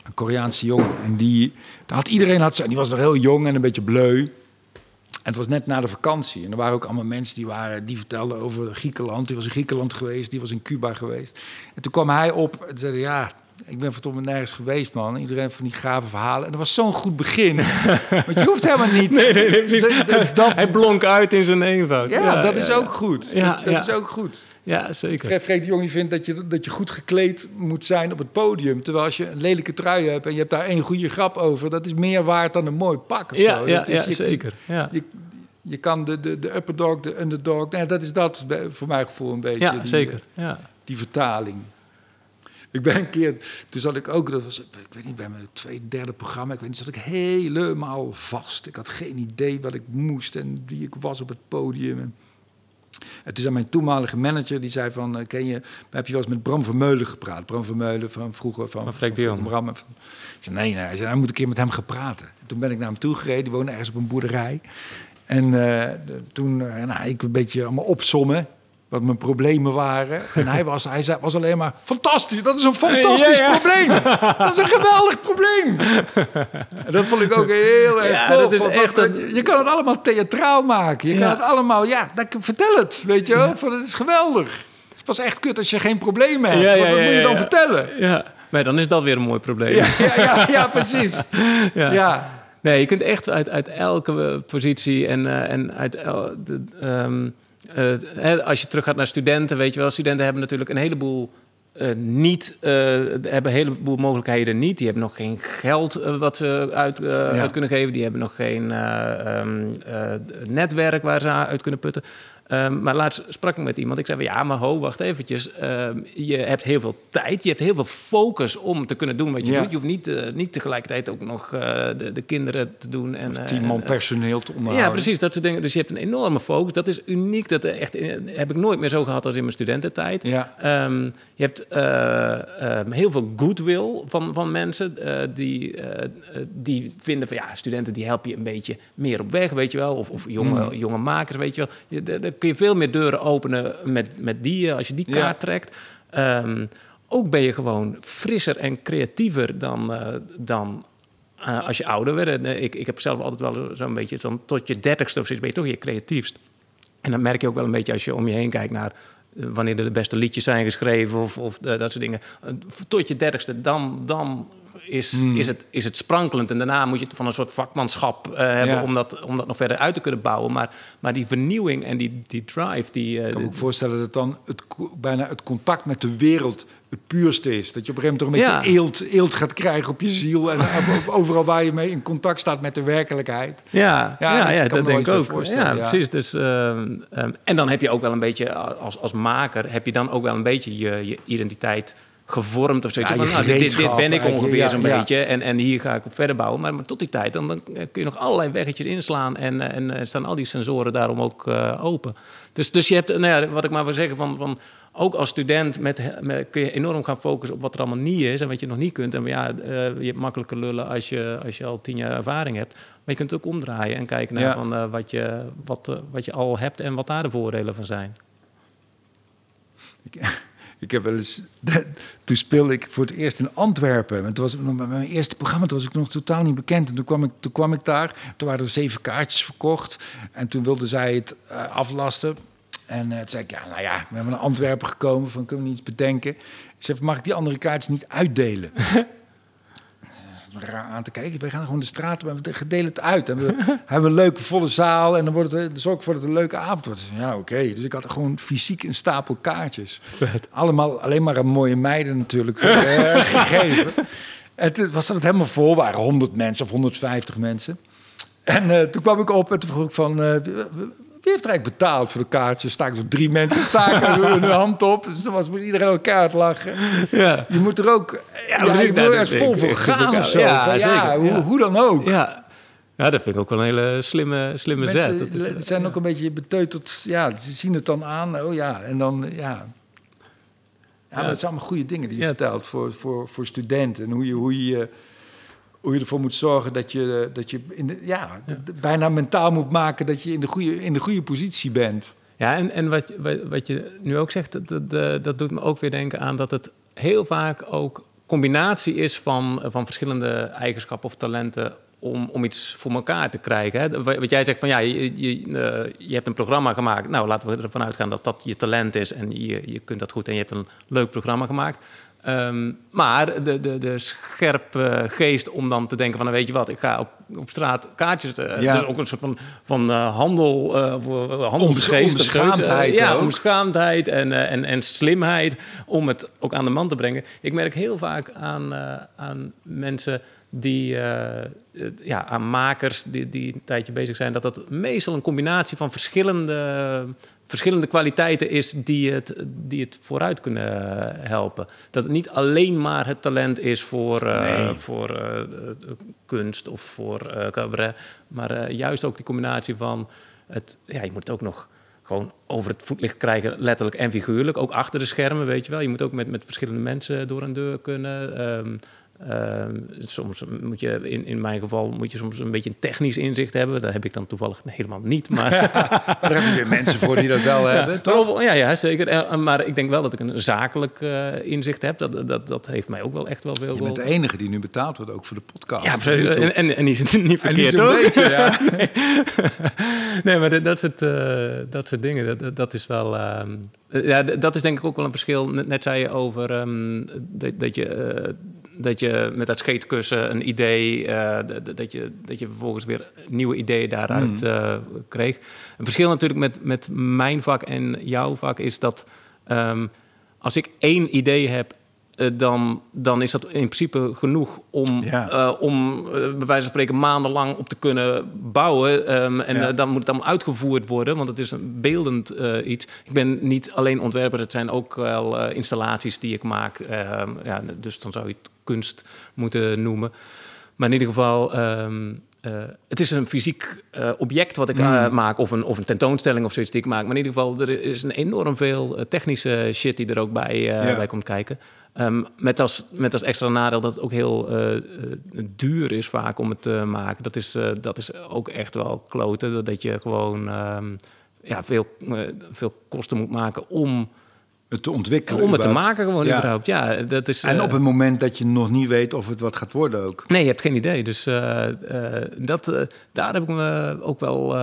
een Koreaanse jongen. En die, daar had iedereen, had, zo- die was nog heel jong en een beetje bleu. En het was net na de vakantie. En er waren ook allemaal mensen die, waren, die vertelden over Griekenland. Die was in Griekenland geweest, die was in Cuba geweest. En toen kwam hij op en zei: Ja, ik ben verdomme nergens geweest, man. Iedereen van die gave verhalen. En dat was zo'n goed begin. Want je hoeft helemaal niet. Nee, nee, nee, precies. Dat- dat- Hij blonk uit in zijn eenvoud. ja, dat ja, is ja. ook goed. Ja, dat is ook goed. Ja, zeker. Fred Freek de Jong die vindt dat je, dat je goed gekleed moet zijn op het podium. Terwijl als je een lelijke trui hebt en je hebt daar één goede grap over... dat is meer waard dan een mooi pak of Ja, zo. ja, Dat is, ja, je, zeker. Ja. Je, je kan de, de, de upper dog, de underdog... Nee, dat is dat voor mijn gevoel een beetje. ja, die, zeker. Ja. Die vertaling. Ik ben een keer, toen zat ik ook, dat was, ik weet niet, bij mijn tweede, derde programma, ik weet niet, zat ik helemaal vast. Ik had geen idee wat ik moest en wie ik was op het podium. En, en toen zei mijn toenmalige manager, die zei van, eh, ken je, heb je wel eens met Bram Vermeulen gepraat? Bram Vermeulen van vroeger, van, Van Jong. Bram. van- ik zei, nee, nee. Hij zei, nou moet ik een keer met hem gaan praten. En toen ben ik naar hem toe gereden, die woonde ergens op een boerderij. En eh, toen, eh, nou, ik een beetje allemaal opsommen wat mijn problemen waren. En hij was, hij zei, was alleen maar, fantastisch, dat is een fantastisch Ja, ja. probleem. Dat is een geweldig probleem. En dat vond ik ook heel erg Ja, tof. dat is Want- echt Je kan het allemaal theatraal maken. Je kan het allemaal, ja, dan, vertel het, weet je wel. Van, het is geweldig. Het is pas echt kut als je geen problemen hebt. Ja, wat ja, moet je dan vertellen? ja. Maar dan is dat weer een mooi probleem. Ja, ja, ja, ja, precies. Ja. Nee, je kunt echt uit, uit elke eh, positie en, eh, en uit el- de, ehm, eh, hè, als je terug gaat naar studenten, weet je wel, studenten hebben natuurlijk een heleboel eh, niet, eh, hebben een heleboel mogelijkheden niet. Die hebben nog geen geld eh, wat ze uit, eh, uit kunnen geven. Die hebben nog geen eh, ehm, eh, netwerk waar ze uit kunnen putten. Ehm, maar laatst sprak ik met iemand. Ik zei van ja, maar ho, wacht eventjes. Ehm, je hebt heel veel tijd. Je hebt heel veel focus om te kunnen doen wat je Ja. doet. Je hoeft niet, eh, niet tegelijkertijd ook nog eh, de, de kinderen te doen. En, eh, Tien man en, personeel te onderhouden. ja, precies. Dat soort dingen. Dus je hebt een enorme focus. Dat is uniek. Dat echt, heb ik nooit meer zo gehad als in mijn studententijd. Ja. Ehm, je hebt heel veel goodwill van, van mensen die, die vinden van ja, studenten die help je een beetje meer op weg, weet je wel. Of, of jonge, Mm. jonge makers, weet je wel. Je, kun je veel meer deuren openen met, met die, eh, als je die Ja. kaart trekt. Ehm, ook ben je gewoon frisser en creatiever dan, eh, dan eh, als je ouder werd. Ik, ik heb zelf altijd wel zo'n beetje, dan tot je dertigste of zoiets ben je toch je creatiefst. En dan merk je ook wel een beetje als je om je heen kijkt naar wanneer er de beste liedjes zijn geschreven of, of dat soort dingen. Tot je dertigste, dan, dan is, Hmm. is, het, is het sprankelend. En daarna moet je het van een soort vakmanschap eh, hebben Ja. om, dat, om dat nog verder uit te kunnen bouwen. Maar, maar die vernieuwing en die, die drive, die... eh, Ik kan me ook voorstellen dat dan het, bijna het contact met de wereld het puurste is. Dat je op een gegeven moment toch een Ja. beetje eelt, eelt gaat krijgen op je ziel. En overal waar je mee in contact staat met de werkelijkheid. Ja, Ja, ja, dat denk ik ook. ja. precies. Dus, ehm, ehm, en dan heb je ook wel een beetje, als, als maker, heb je dan ook wel een beetje je, je identiteit gevormd of zoiets. Ja, van, nou, dit, dit, ben ik ongeveer ja, zo'n ja. beetje en, en hier ga ik op verder bouwen. Maar, maar tot die tijd, dan, dan kun je nog allerlei weggetjes inslaan en, eh, en eh, staan al die sensoren daarom ook eh, open. Dus, dus je hebt, nou ja, wat ik maar wil zeggen, van, van, ook als student met, met- kun je enorm gaan focussen op wat er allemaal niet is en wat je nog niet kunt. En ja, eh, je hebt makkelijker lullen als je, als je al tien jaar ervaring hebt. Maar je kunt het ook omdraaien en kijken naar van, eh, wat, je, wat, eh, wat je al hebt en wat daar de voordelen van zijn. Ik, ik heb wel eens... Toen speelde ik voor het eerst in Antwerpen. Was het met mijn eerste programma. Toen was ik nog totaal niet bekend. En toen kwam ik, toen kwam ik daar. Toen waren er zeven kaartjes verkocht. En toen wilde zij het eh, aflasten. En eh, toen zei ik, ja, nou ja, we hebben naar Antwerpen gekomen. Van, kunnen we iets bedenken? Ze zei, mag ik die andere kaartjes niet uitdelen? Raar aan te kijken. Wij gaan gewoon de straat op en we delen het uit. En we hebben een leuke volle zaal en dan wordt het, zorg voor dat het een leuke avond wordt. Ja, oké. Dus ik had gewoon fysiek een stapel kaartjes. Allemaal alleen maar aan mooie meiden natuurlijk eh, gegeven. En toen was dat helemaal vol. waren 100 mensen of 150 mensen. En eh, toen kwam ik op en toen vroeg ik van... eh, wie heeft er eigenlijk betaald voor de kaartjes? Staken zo drie mensen staken hun hun hand op. Dus toen was moet iedereen elkaar lachen. Ja. Je moet er ook... Ja, moet nou, er vol ik. voor gaan of zo. Ja, Van, ja, hoe, dan ook. Ja. ja, dat vind ik ook wel een hele slimme, slimme zet. Mensen Dat is, zijn ook een beetje beteuterd. Ja, ze zien het dan aan. Oh ja, en dan ja. Ja, maar het zijn allemaal goede dingen die je vertelt voor, voor, voor studenten. En hoe je, hoe, je, hoe je ervoor moet zorgen dat je, dat je in de, ja, bijna mentaal moet maken dat je in de goede, in de goede positie bent. Ja, en, en wat, wat, wat je nu ook zegt, dat, dat, dat- dat doet me ook weer denken aan dat het heel vaak ook combinatie is van, van verschillende eigenschappen of talenten om, om iets voor elkaar te krijgen. Hè? Wat wat jij zegt van ja, je, je, eh, je hebt een programma gemaakt. Nou, laten we ervan uitgaan dat dat je talent is en je, je kunt dat goed en je hebt een leuk programma gemaakt. Ehm, maar de, de, de scherpe geest om dan te denken van, nou, weet je wat, ik ga op, op straat kaartjes... eh Ja. Dus ook een soort van, van eh, handel, eh, handelsgeest. onbeschaamdheid ja, onbeschaamdheid en, en, en slimheid om het ook aan de man te brengen. Ik merk heel vaak aan, aan mensen die, ja, aan makers die, die een tijdje bezig zijn, dat dat meestal een combinatie van verschillende, verschillende kwaliteiten is die het, die het vooruit kunnen helpen. Dat het niet alleen maar het talent is voor, eh, Nee. voor eh, kunst of voor eh, cabaret, maar juist ook die combinatie van het, ja, je moet het ook nog gewoon over het voetlicht krijgen, letterlijk en figuurlijk. Ook achter de schermen, weet je wel. Je moet ook met, met verschillende mensen door een deur kunnen. Ehm, ehm, soms moet je, in, in mijn geval, moet je soms een beetje een technisch inzicht hebben. Dat heb ik dan toevallig helemaal niet. Maar, daar heb je weer mensen voor die dat wel hebben, ja, toch? ja, ja, zeker. Eh, Maar ik denk wel dat ik een zakelijk eh, inzicht heb. Dat, dat, dat heeft mij ook wel echt wel veel Je bent de enige die nu betaald wordt, ook voor de podcast. Ja, precies. En, en, en die is niet En die verkeerd, hoor. beetje, ja. nee, maar dat, dat, soort, eh, dat soort dingen, dat- dat, is wel... ehm, eh, ja, dat is denk ik ook wel een verschil. Net, net zei je over ehm, dat, dat je... dat je met dat scheetkussen een idee, eh, dat, je, dat je vervolgens weer nieuwe ideeën daaruit eh, kreeg. Een verschil natuurlijk met, met mijn vak en jouw vak is dat ehm, als ik één idee heb eh, dan, dan is dat in principe genoeg om, Ja. eh, om eh, bij wijze van spreken maandenlang op te kunnen bouwen. Ehm, en Ja. dan moet het allemaal uitgevoerd worden, want het is een beeldend iets. Ik ben niet alleen ontwerper, het zijn ook wel installaties die ik maak. Ehm, ja, dus dan zou je het kunst moeten noemen. Maar in ieder geval, ehm, eh, het is een fysiek object wat ik eh, maak, of een, of een tentoonstelling of zoiets die ik maak. Maar in ieder geval, er is een enorm veel technische shit die er ook bij, Ja. bij komt kijken. Ehm, met, als, met als extra nadeel dat het ook heel eh, eh, duur is vaak om het te maken. Dat is, eh, dat is ook echt wel kloten, dat je gewoon ehm, ja, veel, veel kosten moet maken om, Het te ontwikkelen. om het te maken gewoon Ja. überhaupt. Ja, dat is, En op het moment dat je nog niet weet of het wat gaat worden ook. Nee, je hebt geen idee. Dus dat, daar heb ik me ook wel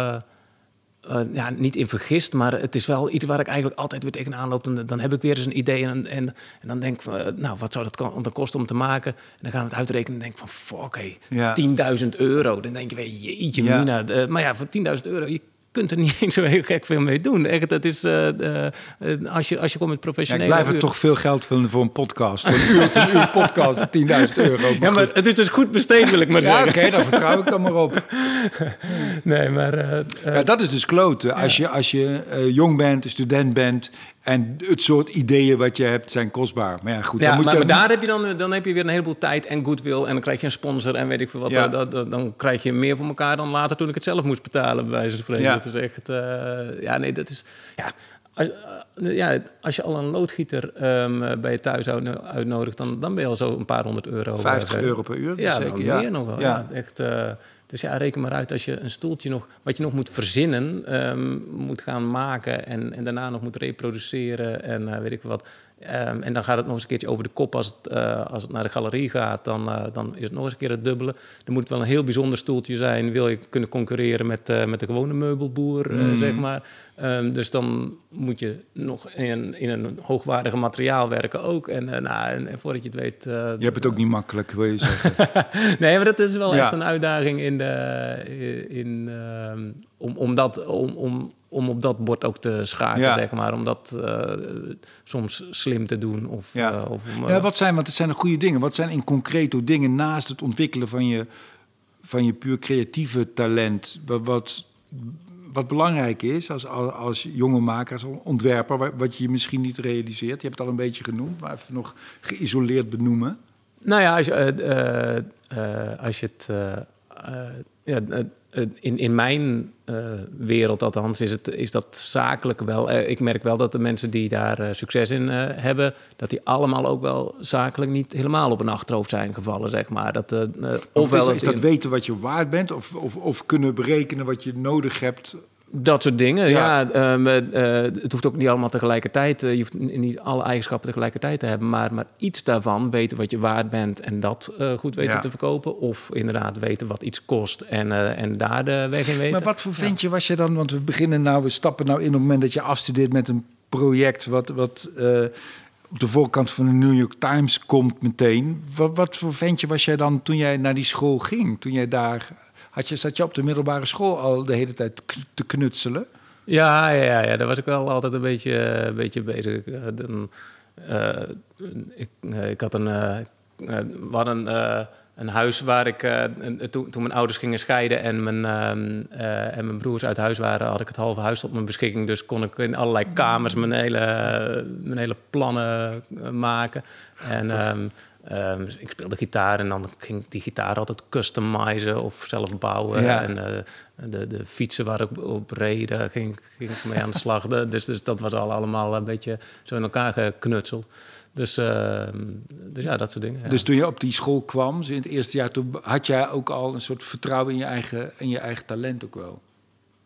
eh, ja, niet in vergist. Maar het is wel iets waar ik eigenlijk altijd weer tegenaan loop. Dan, dan heb ik weer eens een idee en, en, en dan denk ik eh, nou, wat zou dat dan kosten om te maken? En dan gaan we het uitrekenen en denk ik van... Ja. 10.000 euro. Dan denk je weer, jeetje Ja. mina. Maar ja, voor 10.000 euro... Je kunt er niet eens zo heel gek veel mee doen. Echt, het is, eh, eh, als, je, als je komt met Ja, ik professionele... blijf er toch veel geld vinden voor een podcast. Voor een uur, een uur podcast, 10.000 euro. Ja, maar goed. het is dus goed besteed, wil ik maar Ja, oké, zeggen. dan vertrouw ik dan maar op. Nee, maar... eh, Ja, dat is dus kloten. Als je, als je jong bent, student bent en het soort ideeën wat je hebt zijn kostbaar. Maar ja, goed, dan Ja, moet maar, je maar daar heb je dan, dan heb je weer een heleboel tijd en goodwill. En dan krijg je een sponsor en weet ik veel wat. Ja. Dan, krijg je meer voor elkaar dan later toen ik het zelf moest betalen, bij wijze van spreken. Ja. Dat is echt... eh, ja, nee, dat is... Ja, als, eh, ja, als je al een loodgieter ehm, bij je thuis uit- uitnodigt, dan, dan ben je al zo een paar honderd euro. 50 eh, euro per uur. Ja, zeker. ja. meer nog wel. Ja. Ja. echt, eh, dus ja, reken maar uit als je een stoeltje nog, wat je nog moet verzinnen, ehm, moet gaan maken en, en daarna nog moet reproduceren en eh, weet ik wat. Ehm, en dan gaat het nog eens een keertje over de kop als het, eh, als het naar de galerie gaat. Dan, eh, dan is het nog eens een keer het dubbele. Dan moet het wel een heel bijzonder stoeltje zijn. Wil je kunnen concurreren met, eh, met de gewone meubelboer, eh, zeg maar. Ehm, dus dan moet je nog in, in een hoogwaardige materiaal werken ook. En, nou, en, en voordat je het weet... Je hebt het ook niet makkelijk, wil je zeggen. nee, maar dat is wel Ja. echt een uitdaging in de, in, ehm, om, om, dat, om, om, om op dat bord ook te schaken, Ja. zeg maar. Om dat eh, soms slim te doen. Of, Ja. eh, of om, eh, Ja, wat zijn, want het zijn de goede dingen. Wat zijn in concreto dingen naast het ontwikkelen van je, van je puur creatieve talent? Wat, wat, wat belangrijk is als, als, als jonge maker, als ontwerper, wa- wat je misschien niet realiseert. Je hebt het al een beetje genoemd, maar even nog geïsoleerd benoemen. Nou ja, als je, eh, eh, eh, als je het. Eh, ja, eh, eh, in, in mijn wereld althans is, het, is dat zakelijk wel. ik merk wel dat de mensen die daar succes in hebben, dat die allemaal ook wel zakelijk niet helemaal op een achterhoofd zijn gevallen, zeg maar. Dat, Of ofwel is, is dat weten wat je waard bent? Of, of, of kunnen berekenen wat je nodig hebt? Dat soort dingen, Ja. ja. ehm, eh, het hoeft ook niet allemaal tegelijkertijd. eh, je hoeft niet alle eigenschappen tegelijkertijd te hebben. Maar, maar iets daarvan, weten wat je waard bent en dat eh, goed weten Ja. te verkopen. Of inderdaad weten wat iets kost en, en daar de weg in weten. Maar wat voor ventje was je dan? Want we beginnen nou, we stappen nou in op het moment dat je afstudeert met een project wat, wat op de voorkant van de New York Times komt meteen. Wat, wat voor ventje was jij dan toen jij naar die school ging? Toen jij daar, had je, zat je op de middelbare school al de hele tijd te knutselen? Ja, ja, ja, daar was ik wel altijd een beetje, een beetje bezig. Eh, dan, eh, ik, eh, ik had een, eh, we hadden eh, een huis waar ik, een- toen, toen mijn ouders gingen scheiden en mijn, ehm, en mijn broers uit huis waren, had ik het halve huis tot mijn beschikking. Dus kon ik in allerlei kamers mijn hele, mijn hele plannen maken. En ehm, ik speelde gitaar en dan ging ik die gitaar altijd customizen of zelf bouwen. Ja. En eh, de, de fietsen waar ik op reed, daar ging, ik- ging ik mee aan de slag. Dus, dus dat was al allemaal een beetje zo in elkaar geknutseld. Dus, ehm, dus ja, dat soort dingen. ja. Dus toen je op die school kwam, in het eerste jaar, toen had jij ook al een soort vertrouwen in je eigen, in je eigen talent ook wel.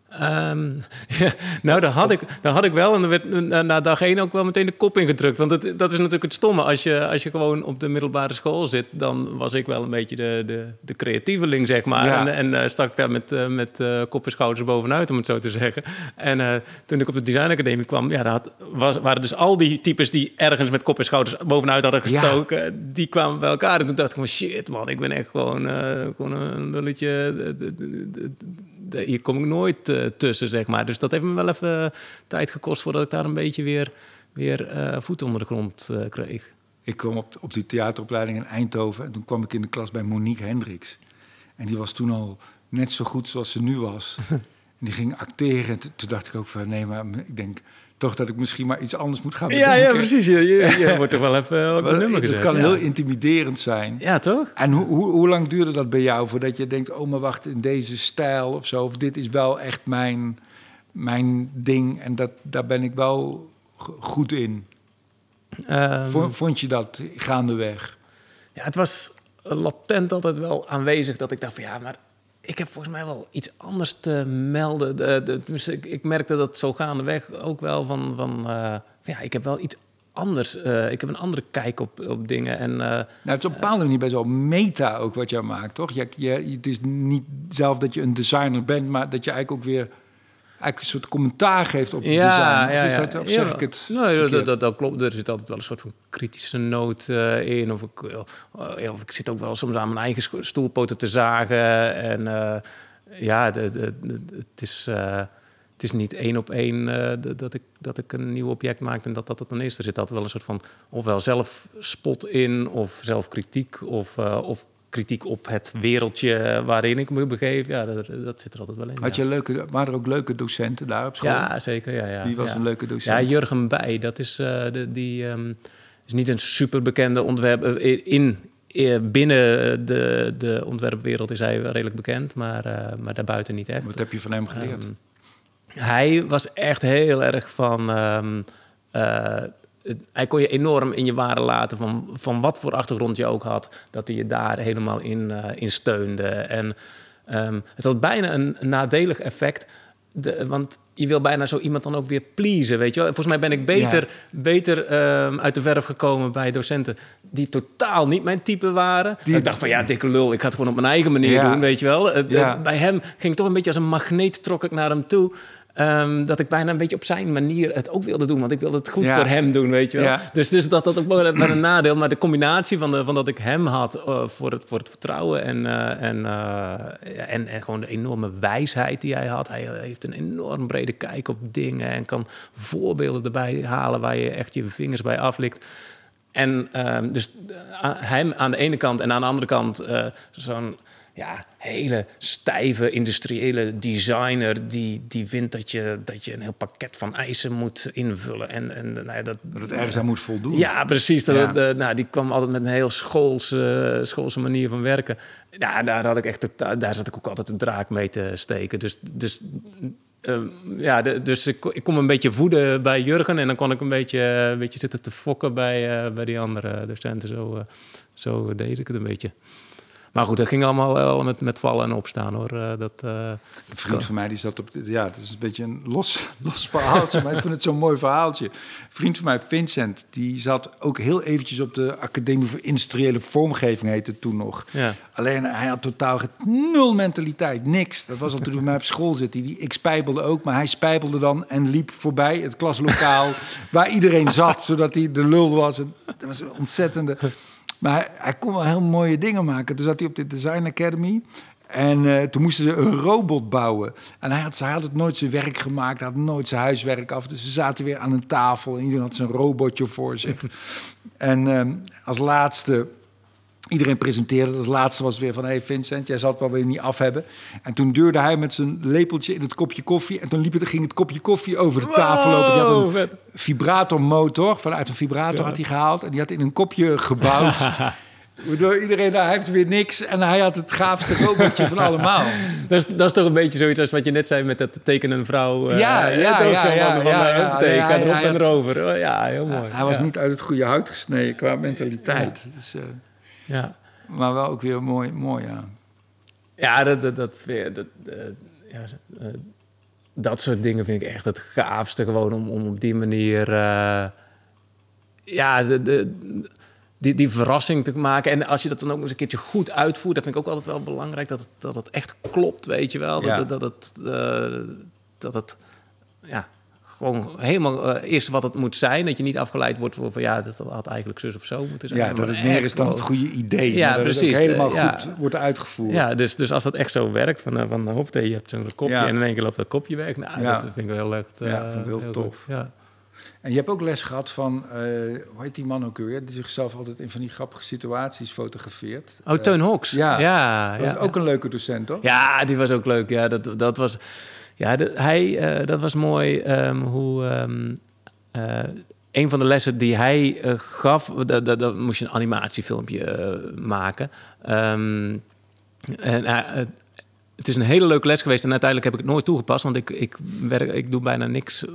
Ehm, ja, nou, daar had, ik, daar had ik wel. En er werd na, dag één ook wel meteen de kop ingedrukt. Want het, dat is natuurlijk het stomme. Als je, als je gewoon op de middelbare school zit... dan was ik wel een beetje de, de, de creatieveling, zeg maar. Ja. En, en eh, stak daar met, eh, met eh, kop en schouders bovenuit, om het zo te zeggen. En toen ik op de designacademie kwam... Ja, daar had, was, waren dus al die types die ergens met kop en schouders bovenuit hadden Ja. gestoken... die kwamen bij elkaar. En toen dacht ik van shit, man. Ik ben echt gewoon, gewoon een lulletje... hier kom ik nooit eh, tussen, zeg maar. Dus dat heeft me wel even tijd gekost voordat ik daar een beetje weer, weer eh, voet onder de grond eh, kreeg. Ik kwam op, op die theateropleiding in Eindhoven en toen kwam ik in de klas bij Monique Hendricks. En die was toen al net zo goed zoals ze nu was. en die ging acteren. En toen dacht ik ook van, nee, maar ik denk toch dat ik misschien maar iets anders moet gaan Ja, ja, precies. Je, je, je wordt toch wel even op de nummer gezet. Het kan ja. heel intimiderend zijn. Ja, toch? En hoe, hoe, hoe lang duurde dat bij jou voordat je denkt... oh, maar wacht, in deze stijl of zo... of dit is wel echt mijn, mijn ding en dat, daar ben ik wel goed in. Vo- Vond je dat gaandeweg? Ja, het was latent altijd wel aanwezig dat ik dacht van ja, maar ik heb volgens mij wel iets anders te melden. De, de, dus ik, ik merkte dat zo gaandeweg ook wel van, van eh, ja, ik heb wel iets anders. eh, ik heb een andere kijk op, op dingen. En eh, Nou, het is op een bepaalde manier best wel meta ook wat jij maakt, toch? Je, je, het is niet zelf dat je een designer bent, maar dat je eigenlijk ook weer eigenlijk een soort commentaar geeft op het design. Of, is dat, of zeg Ja. ik het Nee, dat, dat, dat, klopt. Er zit altijd wel een soort van kritische noot eh, in. Of ik, eh, ja, of ik zit ook wel soms aan mijn eigen stoelpoten te zagen. En eh, ja, de, de, de- het, is, eh, het is niet één op één eh, dat, ik, dat ik een nieuw object maak en dat dat het dan is. Er zit altijd wel een soort van ofwel zelfspot in, of zelfkritiek, of, eh, of kritiek op het wereldje waarin ik me begeef. Ja, dat, dat zit er altijd wel in. Had ja. je leuke, waren er ook leuke docenten daar op school? Ja, zeker. Ja, ja. Wie was ja. een leuke docent? Ja, Jurgen Bij. Dat is, eh, de, die, ehm, is niet een superbekende ontwerper. In, eh, binnen de, de ontwerpwereld is hij wel redelijk bekend, maar, eh, maar daarbuiten niet echt. Wat heb je van hem geleerd? Ehm, hij was echt heel erg van. ehm, eh, hij kon je enorm in je waarde laten van, van wat voor achtergrond je ook had, dat hij je daar helemaal in, eh, in steunde. En ehm, het had bijna een nadelig effect. De, want je wil bijna zo iemand dan ook weer pleasen, weet je wel. Volgens mij ben ik beter, Ja. beter ehm, uit de verf gekomen bij docenten die totaal niet mijn type waren. Die- ik dacht van, ja, dikke lul, ik ga het gewoon op mijn eigen manier Ja. doen, weet je wel. Eh, eh, Bij hem ging ik toch een beetje als een magneet trok ik naar hem toe. Ehm, dat ik bijna een beetje op zijn manier het ook wilde doen. Want ik wilde het goed Ja. voor hem doen, weet je wel. Ja. Dus, dus dat dat ook wel een nadeel. Maar de combinatie van, de, van dat ik hem had eh, voor, het, voor het vertrouwen... En, eh, en, eh, en, en gewoon de enorme wijsheid die hij had. Hij heeft een enorm brede kijk op dingen... en kan voorbeelden erbij halen waar je echt je vingers bij aflikt. En ehm, dus hem aan de ene kant en aan de andere kant zo'n ja, hele stijve industriële designer die, die vindt dat je, dat je een heel pakket van eisen moet invullen. En, en nou ja, dat, Dat het ergens aan moet voldoen. ja, precies. Dat, Ja. de- nou, die kwam altijd met een heel schoolse, schoolse manier van werken. Ja, daar, had ik echt, daar zat ik ook altijd een draak mee te steken. Dus, dus, eh, ja, de- dus ik, me een beetje voeden bij Jurgen... en dan kon ik een beetje, een beetje zitten te fokken bij, eh, bij die andere docenten. Zo, eh, zo deed ik het een beetje. Maar goed, dat ging allemaal wel met, met vallen en opstaan, hoor. Eh, dat, eh, Een vriend van mij die zat op... Ja, het is een beetje een los, los verhaaltje, maar ik vind het zo'n mooi verhaaltje. Een vriend van mij, Vincent, die zat ook heel eventjes op de Academie voor Industriële Vormgeving, heette toen nog. Ja. Alleen hij had totaal nul mentaliteit, niks. Dat was al toen hij bij mij op school zit. Die, die, ik spijbelde ook, maar hij spijbelde dan en liep voorbij het klaslokaal waar iedereen zat, zodat hij de lul was. En dat was een ontzettende... Maar hij, kon wel heel mooie dingen maken. Toen zat hij op de Design Academy. En eh, toen moesten ze een robot bouwen. En hij had, hij had het nooit zijn werk gemaakt. Hij had nooit zijn huiswerk af. Dus ze zaten weer aan een tafel. En iedereen had zijn robotje voor zich. en ehm, als laatste... Iedereen presenteerde het. Als laatste was het weer van... Hey Vincent, jij zal het wel weer niet af hebben. En toen duurde hij met zijn lepeltje in het kopje koffie. En toen liep het, ging het kopje koffie over de tafel lopen. Die had een vet. vibratormotor. Vanuit een vibrator had hij gehaald. En die had in een kopje gebouwd. Waardoor iedereen, hij heeft weer niks. En hij had het gaafste robotje van allemaal. Dat is, dat is toch een beetje zoiets als wat je net zei met dat tekenen een vrouw. eh, Ja, het ja, ook ja, zo ja, van, ja, ja, huppatee, ja, ja, erop ja. en erover. Oh, ja, heel mooi. Hij was ja. niet uit het goede hout gesneden qua mentaliteit. Dus, eh, Ja, maar wel ook weer mooi, mooi ja. ja dat, dat, dat, weer- dat, eh, ja, eh, dat soort dingen vind ik echt het gaafste. Gewoon om, om op die manier... eh, ja, de, de, die, die verrassing te maken. En als je dat dan ook eens een keertje goed uitvoert... dat vind ik ook altijd wel belangrijk. Dat het, dat het echt klopt, weet je wel. Dat, Ja. dat, dat, het, dat het... Ja, gewoon helemaal eh, is wat het moet zijn. Dat je niet afgeleid wordt van ja, dat had eigenlijk zus of zo moeten zijn. Ja, dat het meer is dan het goede idee. Ja, maar dat precies. het helemaal Eh, ja. goed wordt uitgevoerd. Ja, dus, dus als dat echt zo werkt, van, eh, van hop, je hebt zo'n kopje Ja. en in één keer loopt dat kopje weg. Nou, dat vind ik wel echt eh, Ja, vind ik heel tof. Ja. En je hebt ook les gehad van, uh, hoe heet die man ook weer, die zichzelf altijd in van die grappige situaties fotografeert. Oh, Teun Hoks. Ja, ja, dat ja. was ook een leuke docent, toch? Ja, die was ook leuk. Ja, dat, dat was, ja, hij, uh, dat was mooi um, hoe. Um, uh, een van de lessen die hij uh, gaf, dat moest je een animatiefilmpje maken. Um, en het is een hele leuke les geweest en uiteindelijk heb ik het nooit toegepast, want ik, ik, werk, ik doe bijna niks,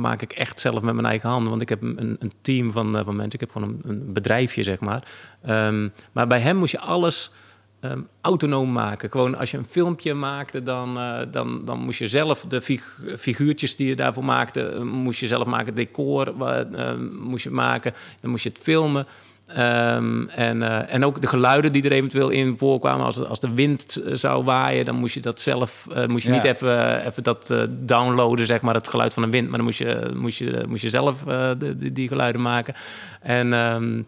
maak ik echt zelf met mijn eigen handen, want ik heb een, een team van, van mensen, ik heb gewoon een, een bedrijfje, zeg maar. Maar bij hem moest je alles um, autonoom maken. Gewoon als je een filmpje maakte, dan, uh, dan, dan moest je zelf de fig figuurtjes die je daarvoor maakte, uh, moest je zelf maken, decor uh, moest je maken, dan moest je het filmen. Um, en, uh, en ook de geluiden die er eventueel in voorkwamen. Als, als de wind zou waaien, dan moest je dat zelf... Moest je ja. niet even, even dat downloaden, zeg maar, het geluid van de wind. Maar dan moest je, moest je, moest je zelf de, die geluiden maken. En, um,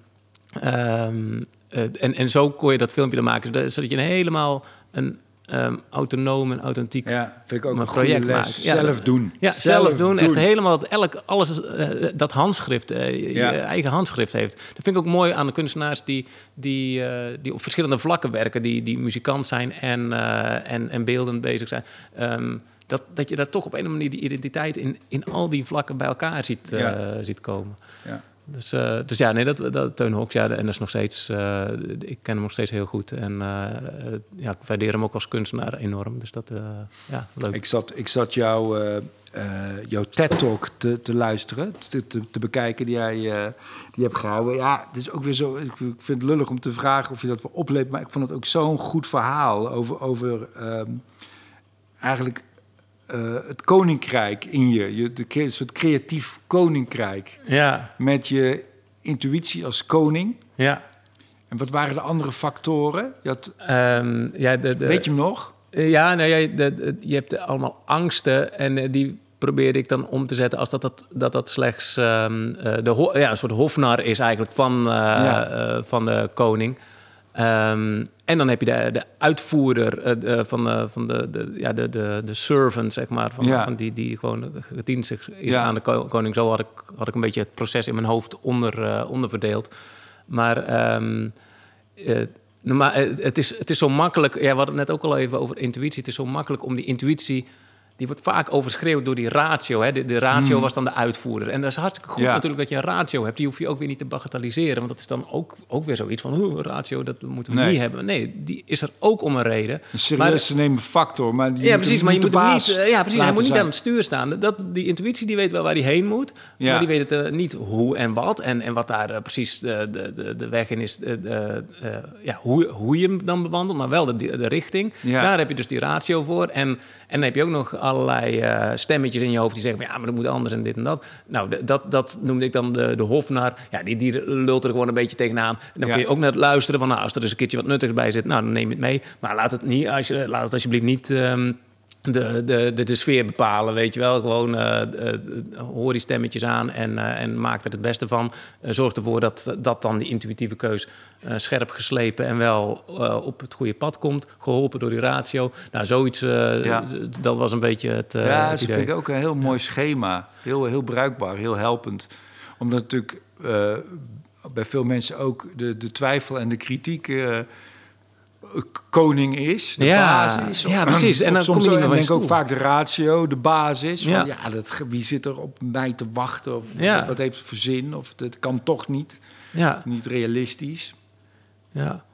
um, en, en zo kon je dat filmpje dan maken. Zodat je een helemaal een um, autonoom en authentiek ja, vind ik ook een een project. Ja, zelf doen. Ja, zelf, zelf doen. Echt helemaal dat elk, alles uh, dat handschrift, uh, je, Ja. je eigen handschrift heeft. Dat vind ik ook mooi aan de kunstenaars die, die, die op verschillende vlakken werken. Die, die muzikant zijn en, en, en beeldend bezig zijn. Um, dat, dat je daar toch op een of andere manier die identiteit in, in al die vlakken bij elkaar ziet, ziet komen. Ja. Dus, uh, dus ja, nee, dat, dat Teun Hoks, ja, en dat is nog steeds, uh, ik ken hem nog steeds heel goed. En uh, ja, ik waardeer hem ook als kunstenaar enorm. Dus dat, ja, leuk. Ik zat, ik zat jou, jouw TED-talk te, te luisteren, te, te, bekijken, die jij die hebt gehouden. Ja, het is ook weer zo, ik vind het lullig om te vragen of je dat wel opleeft, maar ik vond het ook zo'n goed verhaal over, over um, eigenlijk uh, het koninkrijk in je. je de, een soort creatief koninkrijk. Ja. Met je intuïtie als koning. Ja. En wat waren de andere factoren? Je had, um, ja, de, de, weet je hem nog? Ja, nou, ja, de, je hebt allemaal angsten en uh, die probeerde ik dan om te zetten als dat dat, dat, dat slechts um, de ja, een soort hofnar is eigenlijk van, ja. van de koning. Um, en dan heb je de, de uitvoerder uh, van, uh, van de, de, ja, de, de, de servant, zeg maar. Van, ja. van die, die gewoon gedienstig is ja. aan de koning. Zo had ik, had ik een beetje het proces in mijn hoofd onder, uh, onderverdeeld. Maar, um, maar het, is, het is zo makkelijk... Ja, we hadden het net ook al even over intuïtie. Het is zo makkelijk om die intuïtie die wordt vaak overschreeuwd door die ratio. Hè? De, de ratio mm. was dan de uitvoerder. En dat is hartstikke goed ja. natuurlijk dat je een ratio hebt. Die hoef je ook weer niet te bagatelliseren. Want dat is dan ook, ook weer zoiets van... een ratio, dat moeten we nee. niet hebben. Nee, die is er ook om een reden. Een serieus te nemen factor. Maar ja, precies. Maar je moet hem niet... Ja, precies. Hij moet niet aan het stuur staan. Dat, die intuïtie die weet wel waar hij heen moet. Ja. Maar die weet het uh, niet hoe en wat. En, en wat daar uh, precies de, de, de weg in is. Uh, ja, hoe, hoe je hem dan bewandelt. Maar wel de, de richting. Ja. Daar heb je dus die ratio voor. En, en dan heb je ook nog allerlei uh, stemmetjes in je hoofd die zeggen van ja, maar dat moet anders en dit en dat. Nou, dat, dat noemde ik dan de, de hofnar. Ja, die, die lult er gewoon een beetje tegenaan. En dan ja. kun je ook naar het luisteren van nou, als er dus een keertje wat nuttigs bij zit, nou, dan neem je het mee. Maar laat het niet, als je, laat het alsjeblieft niet. Um, de, de, de, de, sfeer bepalen, weet je wel. Gewoon uh, uh, hoor die stemmetjes aan en, uh, en maak er het beste van. zorg ervoor dat, dat dan die intuïtieve keus scherp geslepen en wel op het goede pad komt. Geholpen door die ratio. Nou, zoiets, ja. dat was een beetje het. ja, dat vind ik ook een heel mooi schema. Heel, heel bruikbaar, heel helpend. Omdat natuurlijk bij veel mensen ook de, de twijfel en de kritiek koning is, de ja, basis. Ja, precies. En dan soms kom je niet denk ook vaak de ratio, de basis. Van, Ja. ja, dat, wie zit er op mij te wachten? Of Ja. wat heeft het voor zin? Of dat kan toch niet. Ja, Niet realistisch. ja.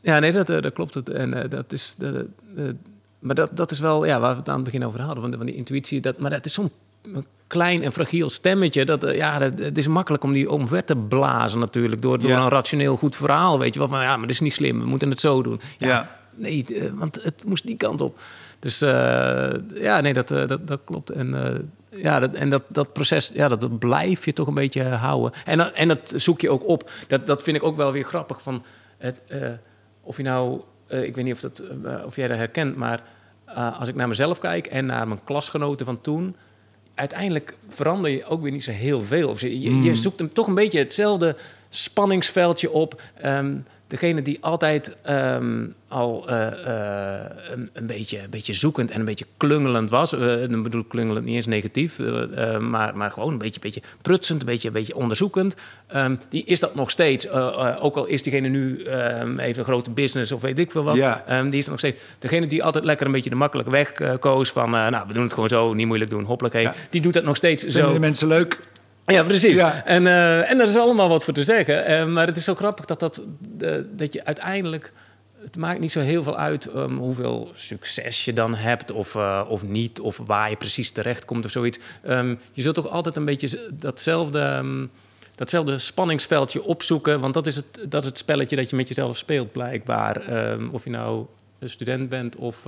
Ja, nee, dat, eh, dat klopt. Het. En eh, dat is... de- maar dat, dat is wel ja, waar we het aan het begin over hadden. Van, de, van die intuïtie. Dat, maar dat is zo'n klein en fragiel stemmetje. Dat, eh, ja, dat, het is makkelijk om die omver te blazen natuurlijk. Door, door Ja. een rationeel goed verhaal. Weet je wel van, ja, maar dat is niet slim. We moeten het zo doen. Ja, Ja. Nee, eh, want het moest die kant op. Dus eh, ja, nee, dat, dat, dat klopt. En, ja, dat, en dat, dat proces, ja, dat, blijf je toch een beetje houden. En, dat- en dat zoek je ook op. Dat, dat vind ik ook wel weer grappig. Van het, of je nou, ik weet niet of, dat, of jij dat herkent, maar als ik naar mezelf kijk en naar mijn klasgenoten van toen. Uiteindelijk verander je ook weer niet zo heel veel. Of je, je, je zoekt hem toch een beetje hetzelfde spanningsveldje op. Ehm, degene die altijd ehm, al eh, eh, een, een, beetje, een beetje zoekend en een beetje klungelend was. Uh, dan bedoel ik klungelend niet eens negatief, maar, maar gewoon een beetje, beetje prutsend, een beetje, een beetje onderzoekend. Um, die is dat nog steeds. ook al is diegene nu um, even een grote business of weet ik veel wat. Ja. die is nog steeds. Degene die altijd lekker een beetje de makkelijke weg koos van, nou, we doen het gewoon zo, niet moeilijk doen, hoppelijk heen. Die doet dat nog steeds Vinden zo. de mensen leuk? Ja, precies. Ja. En, uh, en er is allemaal wat voor te zeggen. Uh, maar het is zo grappig dat, dat, uh, dat je uiteindelijk... Het maakt niet zo heel veel uit um, hoeveel succes je dan hebt of, of niet... of waar je precies terecht komt of zoiets. Um, je zult toch altijd een beetje datzelfde... Um, datzelfde spanningsveldje opzoeken. Want dat is, het, dat is het spelletje dat je met jezelf speelt, blijkbaar. of je nou een student bent of,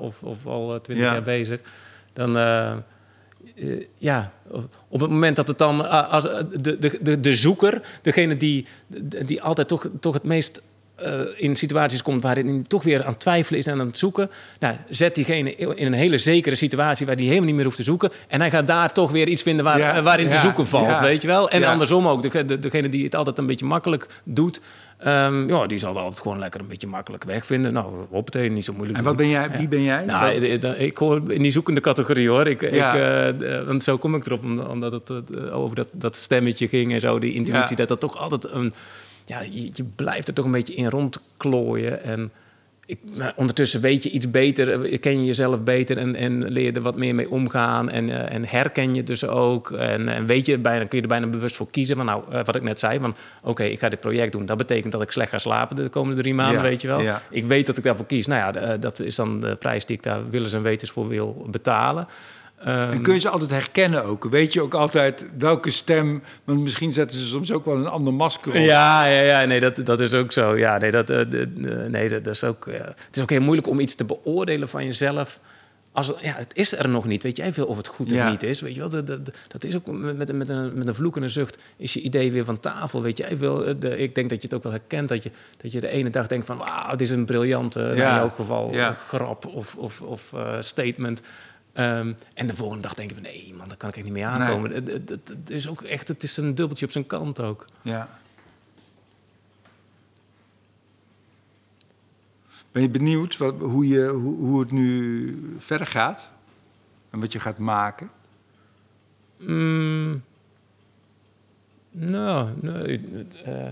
of, of al twintig Ja. jaar bezig. Dan, uh, ja, op het moment dat het dan uh, als de, de, de, de zoeker, degene die, die altijd toch, toch het meest uh, in situaties komt waarin hij toch weer aan het twijfelen is en aan het zoeken, nou, zet diegene in een hele zekere situatie waar hij helemaal niet meer hoeft te zoeken. En hij gaat daar toch weer iets vinden waar, Ja, waarin ja, te zoeken valt, ja. weet je wel. En andersom ook, de, de- degene die het altijd een beetje makkelijk doet, ehm, ja, die zal altijd gewoon lekker een beetje makkelijk wegvinden. Nou, hoppatee, niet zo moeilijk En doen. wat ben jij, wie ben jij? Nou, ik, ik hoor in die zoekende categorie hoor. Ik, ik, eh, want zo kom ik erop, om- omdat het eh, over dat, dat stemmetje ging en zo, die intuïtie, dat dat toch altijd een. Ja, je, je blijft er toch een beetje in rondklooien. En ik, maar ondertussen weet je iets beter, eh, ken je jezelf beter en, en leer je er wat meer mee omgaan. En, eh, en herken je dus ook. En, en weet je, bijna, kun je er bijna bewust voor kiezen. Van nou, eh, wat ik net zei, van oké, ik ga dit project doen. Dat betekent dat ik slecht ga slapen de komende drie maanden, Ja, weet je wel. ja. Ik weet dat ik daarvoor kies. Nou ja, dat is dan de prijs die ik daar willens en wetens voor wil betalen. Ehm, En kun je ze altijd herkennen ook? Weet je ook altijd welke stem... Want misschien zetten ze soms ook wel een ander masker op. Ja, ja, ja, nee, dat, dat is ook zo. Ja, nee, dat, eh, nee, dat, is ook. eh, het is ook heel moeilijk om iets te beoordelen van jezelf. Als het, ja, het is er nog niet. Weet jij veel of het goed Ja. of niet is? Weet je wel, dat, dat, dat is ook met, met, een, met een vloek en een zucht. Is je idee weer van tafel? Weet jij veel? eh, De, ik denk dat je het ook wel herkent. Dat je, dat je de ene dag denkt van, wauw, dit is een briljante, Ja. in elk geval, Ja. grap of, of, of statement. Ehm, en de volgende dag denk je van, nee man, daar kan ik echt niet mee aankomen. Het, het, het- het is ook echt, het is een dubbeltje op zijn kant ook. Ja. Ben je benieuwd wat, hoe, je, hoe, hoe het nu verder gaat? En wat je gaat maken? Mm, nou, nee, eh,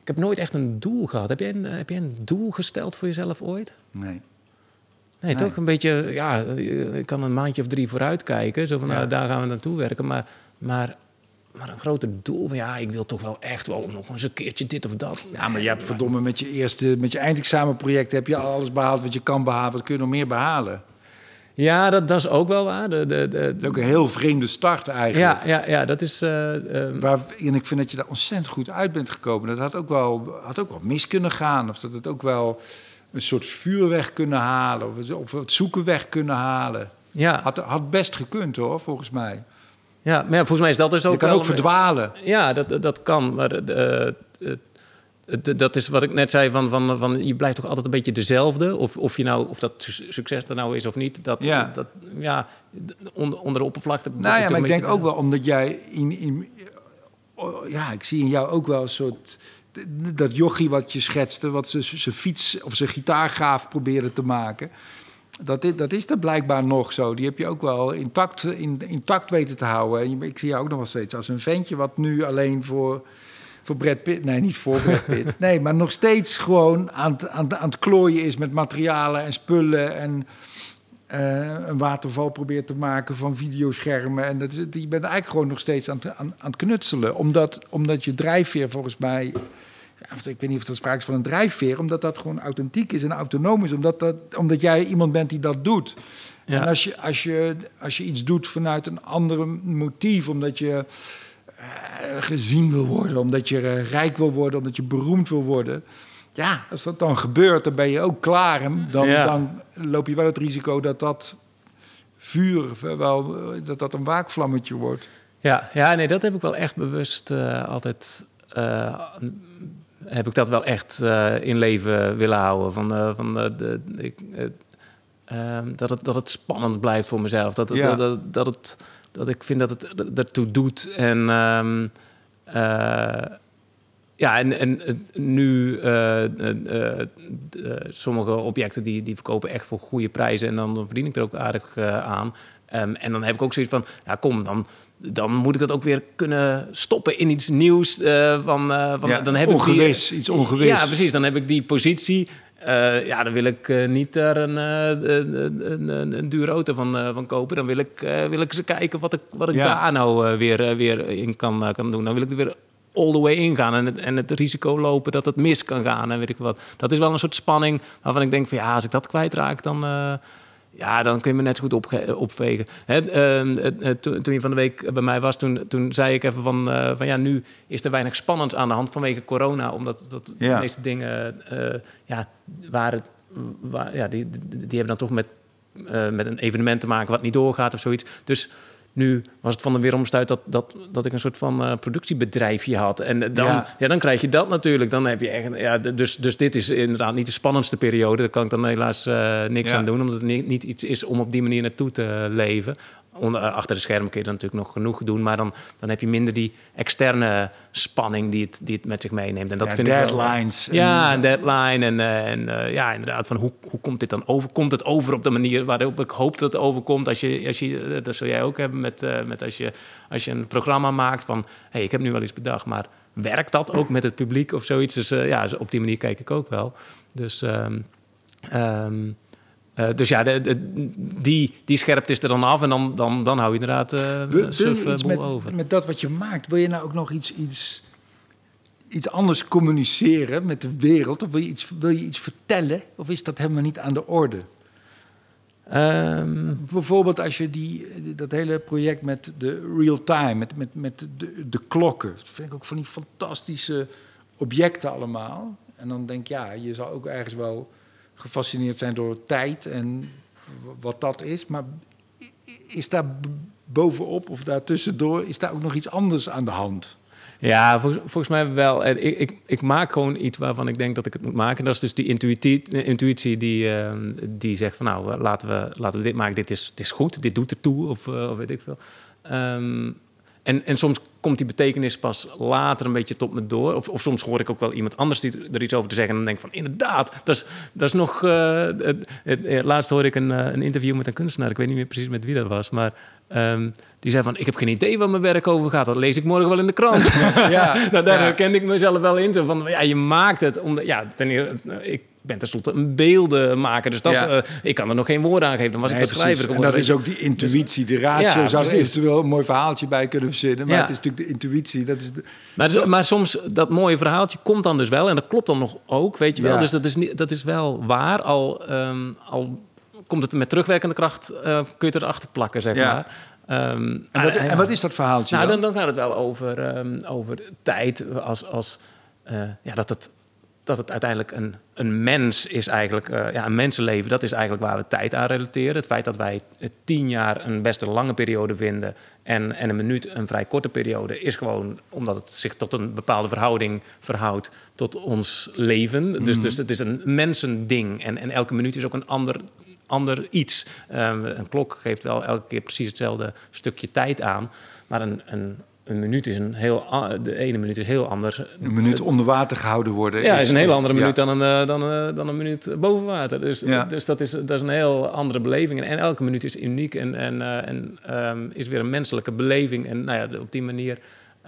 ik heb nooit echt een doel gehad. Heb jij een, heb jij een doel gesteld voor jezelf ooit? Nee. Nee, toch een beetje, ja, ik kan een maandje of drie vooruit kijken. Zo van, nou, daar gaan we naartoe werken. Maar, maar, maar een groter doel, ja, ik wil toch wel echt wel nog eens een keertje dit of dat. Ja, maar je hebt verdomme met je eerste, met je eindexamenproject heb je alles behaald wat je kan behalen. Wat kun je nog meer behalen? Ja, dat, dat is ook wel waar. De, de, de, Dat is ook een heel vreemde start eigenlijk. ja, ja, ja, dat is... eh, eh, Waar, en ik vind dat je daar ontzettend goed uit bent gekomen. Dat had ook wel, had ook wel mis kunnen gaan. Of dat het ook wel een soort vuur weg kunnen halen. Of, of het zoeken weg kunnen halen. ja, Had, had best gekund hoor, volgens mij. ja, maar ja, volgens mij is dat dus ook je kan wel ook verdwalen. Ja, dat, dat- kan. Maar eh, eh, eh, dat is wat ik net zei: van, van, van je blijft toch altijd een beetje dezelfde. Of, of, je nou, of dat su- succes er nou is of niet. Dat, Ja. dat, ja, onder, onder de oppervlakte. Nou ja, maar ik denk ook wel omdat jij in, in oh, ja, ik zie in jou ook wel een soort dat jochie wat je schetste, wat ze zijn fiets of zijn gitaargaaf probeerde te maken. Dat is, dat is er blijkbaar nog zo. Die heb je ook wel intact, in, intact weten te houden. En je- ik zie jou ook nog wel steeds als een ventje wat nu alleen voor, voor Brad Pitt... Nee, niet voor Brad Pitt. Nee, maar nog steeds gewoon aan het, aan, aan het klooien is met materialen en spullen... en een waterval probeert te maken van videoschermen. En dat is, je bent eigenlijk gewoon nog steeds aan, het- aan, aan het knutselen. Omdat, omdat je drijfveer volgens mij... Of ik weet niet of er sprake is van een drijfveer, omdat dat gewoon authentiek is en autonoom is. Omdat, dat, omdat jij iemand bent die dat doet. Ja. En als je, als, je, als je iets doet vanuit een ander motief, omdat je eh, gezien wil worden, omdat je eh, rijk wil worden, omdat je beroemd wil worden. Ja, als dat dan gebeurt, dan ben je ook klaar. En dan, Ja. dan loop je wel het risico dat dat vuur, eh, wel, eh, dat dat een waakvlammetje wordt. Ja, ja, nee, dat heb ik wel echt bewust eh, altijd. eh, heb ik dat wel echt eh, in leven willen houden. Van, eh, van, eh, de, ik, eh, ehm, dat, het, dat het spannend blijft voor mezelf. Dat, Ja. dat, dat, dat, het, dat ik vind dat het ertoe doet. En ehm, eh, ja, en, en nu sommige objecten die, die verkopen echt voor goede prijzen en dan verdien ik er ook aardig aan. Ehm, en dan heb ik ook zoiets van, ja kom, dan, dan moet ik het ook weer kunnen stoppen in iets nieuws. Uh, van, uh, van, ja, dan heb ongewis, ik die, iets ongewis. Ja, precies. Dan heb ik die positie. Uh, ja, dan wil ik niet daar een, een, een, een, dure auto van, van kopen. Dan wil ik, wil ik eens kijken wat ik, wat ik daar nou weer, weer in kan, kan doen. Dan wil ik er weer all the way ingaan en het, en het risico lopen dat het mis kan gaan en weet ik wat. Dat is wel een soort spanning waarvan ik denk van ja, als ik dat kwijtraak, dan ja, dan kun je me net zo goed op, opvegen. Hè, uh, toen, toen je van de week bij mij was, toen, toen zei ik even van, uh, van ja, nu is er weinig spannends aan de hand vanwege corona. Omdat dat de meeste dingen uh, ja, waren, waar, ja, die, die, die, hebben dan toch met, met een evenement te maken wat niet doorgaat of zoiets. Dus nu was het van de weeromstuit dat, dat, dat ik een soort van uh, productiebedrijfje had. En dan, ja. dan krijg je dat natuurlijk. Dan heb je echt, ja, dus, dus dit is inderdaad niet de spannendste periode. Daar kan ik dan helaas uh, niks aan doen, omdat het niet, niet iets is om op die manier naartoe te leven. Onder, eh, achter de schermen kun je dan natuurlijk nog genoeg doen. Maar dan, dan heb je minder die externe spanning die het, die het met zich meeneemt. En dat ja, vind deadlines. Ik wel, ja, een deadline. En, uh, en uh, ja, inderdaad, van hoe, hoe komt dit dan over? Komt het over op de manier waarop ik hoop dat het overkomt? Als je, als je, dat zul jij ook hebben met, met als, je, als je een programma maakt van... hey, ik heb nu wel iets bedacht, maar werkt dat ook met het publiek of zoiets? Dus ja, op die manier kijk ik ook wel. Dus... Um, um, uh, dus ja, de, de, die, die scherpt is er dan af en dan, dan, dan hou je inderdaad uh, wil, wil je iets met, over. Met dat wat je maakt, wil je nou ook nog iets, iets, iets anders communiceren met de wereld? Of wil je, iets, wil je iets vertellen? Of is dat helemaal niet aan de orde? Um, Bijvoorbeeld als je die, dat hele project met de real time, met, met, met de, de klokken. Dat vind ik ook van die fantastische objecten allemaal. En dan denk ik, ja, je zou ook ergens wel gefascineerd zijn door tijd en wat dat is. Maar is daar bovenop of daartussendoor, is daar ook nog iets anders aan de hand? Ja, volgens, mij wel. Ik, ik, ik, maak gewoon iets waarvan ik denk dat ik het moet maken. Dat is dus die intuïtie, intuïtie die, uh, die zegt van nou, laten we, laten we dit maken. Dit is, dit is goed, dit doet ertoe of, uh, of weet ik veel. Um, en, en soms komt die betekenis pas later een beetje tot me door. Of, of soms hoor ik ook wel iemand anders die er iets over te zeggen. En dan denk ik van, inderdaad, dat is, dat is nog... Uh, het, het, laatst hoorde ik een, uh, een interview met een kunstenaar. Ik weet niet meer precies met wie dat was. Maar um, die zei van, ik heb geen idee waar mijn werk over gaat. Dat lees ik morgen wel in de krant. ja, nou, daar ja. herkende ik mezelf wel in. Zo van, ja, je maakt het. Om de, ja, ten eerste, ik ben tenslotte een beeldenmaker. Dus dat, ja. uh, ik kan er nog geen woorden aan geven. Dan was nee, ik wat schrijver. En dat is ook die intuïtie, de ratio. Ja, zou er eventueel een mooi verhaaltje bij kunnen verzinnen. Maar ja. het is natuurlijk de intuïtie. Dat is de, maar, dus, maar, soms, dat mooie verhaaltje komt dan dus wel. En dat klopt dan nog ook, weet je wel. Dus dat is, niet, dat is wel waar. Al, um, al komt het met terugwerkende kracht, uh, kun je het erachter plakken, zeg maar. Um, en, wat, en, wat, is dat verhaaltje nou, dan? dan? Dan, gaat het wel over, um, over tijd. Als, als, uh, ja, dat het dat het uiteindelijk een, een mens is eigenlijk, uh, ja, een mensenleven, dat is eigenlijk waar we tijd aan relateren. Het feit dat wij tien jaar een best een lange periode vinden en, en een minuut een vrij korte periode, is gewoon omdat het zich tot een bepaalde verhouding verhoudt tot ons leven. Mm. Dus, dus het is een mensending en, en elke minuut is ook een ander, ander iets. Um, een klok geeft wel elke keer precies hetzelfde stukje tijd aan, maar een, een een minuut is een heel de ene minuut is heel anders. Een minuut onder water gehouden worden. Ja, is, is een heel andere minuut ja. dan, een, dan, een, dan een minuut boven water. Dus, ja. dus dat, is, dat is een heel andere beleving. En, elke minuut is uniek en, en, en um, is weer een menselijke beleving. En nou ja, op die manier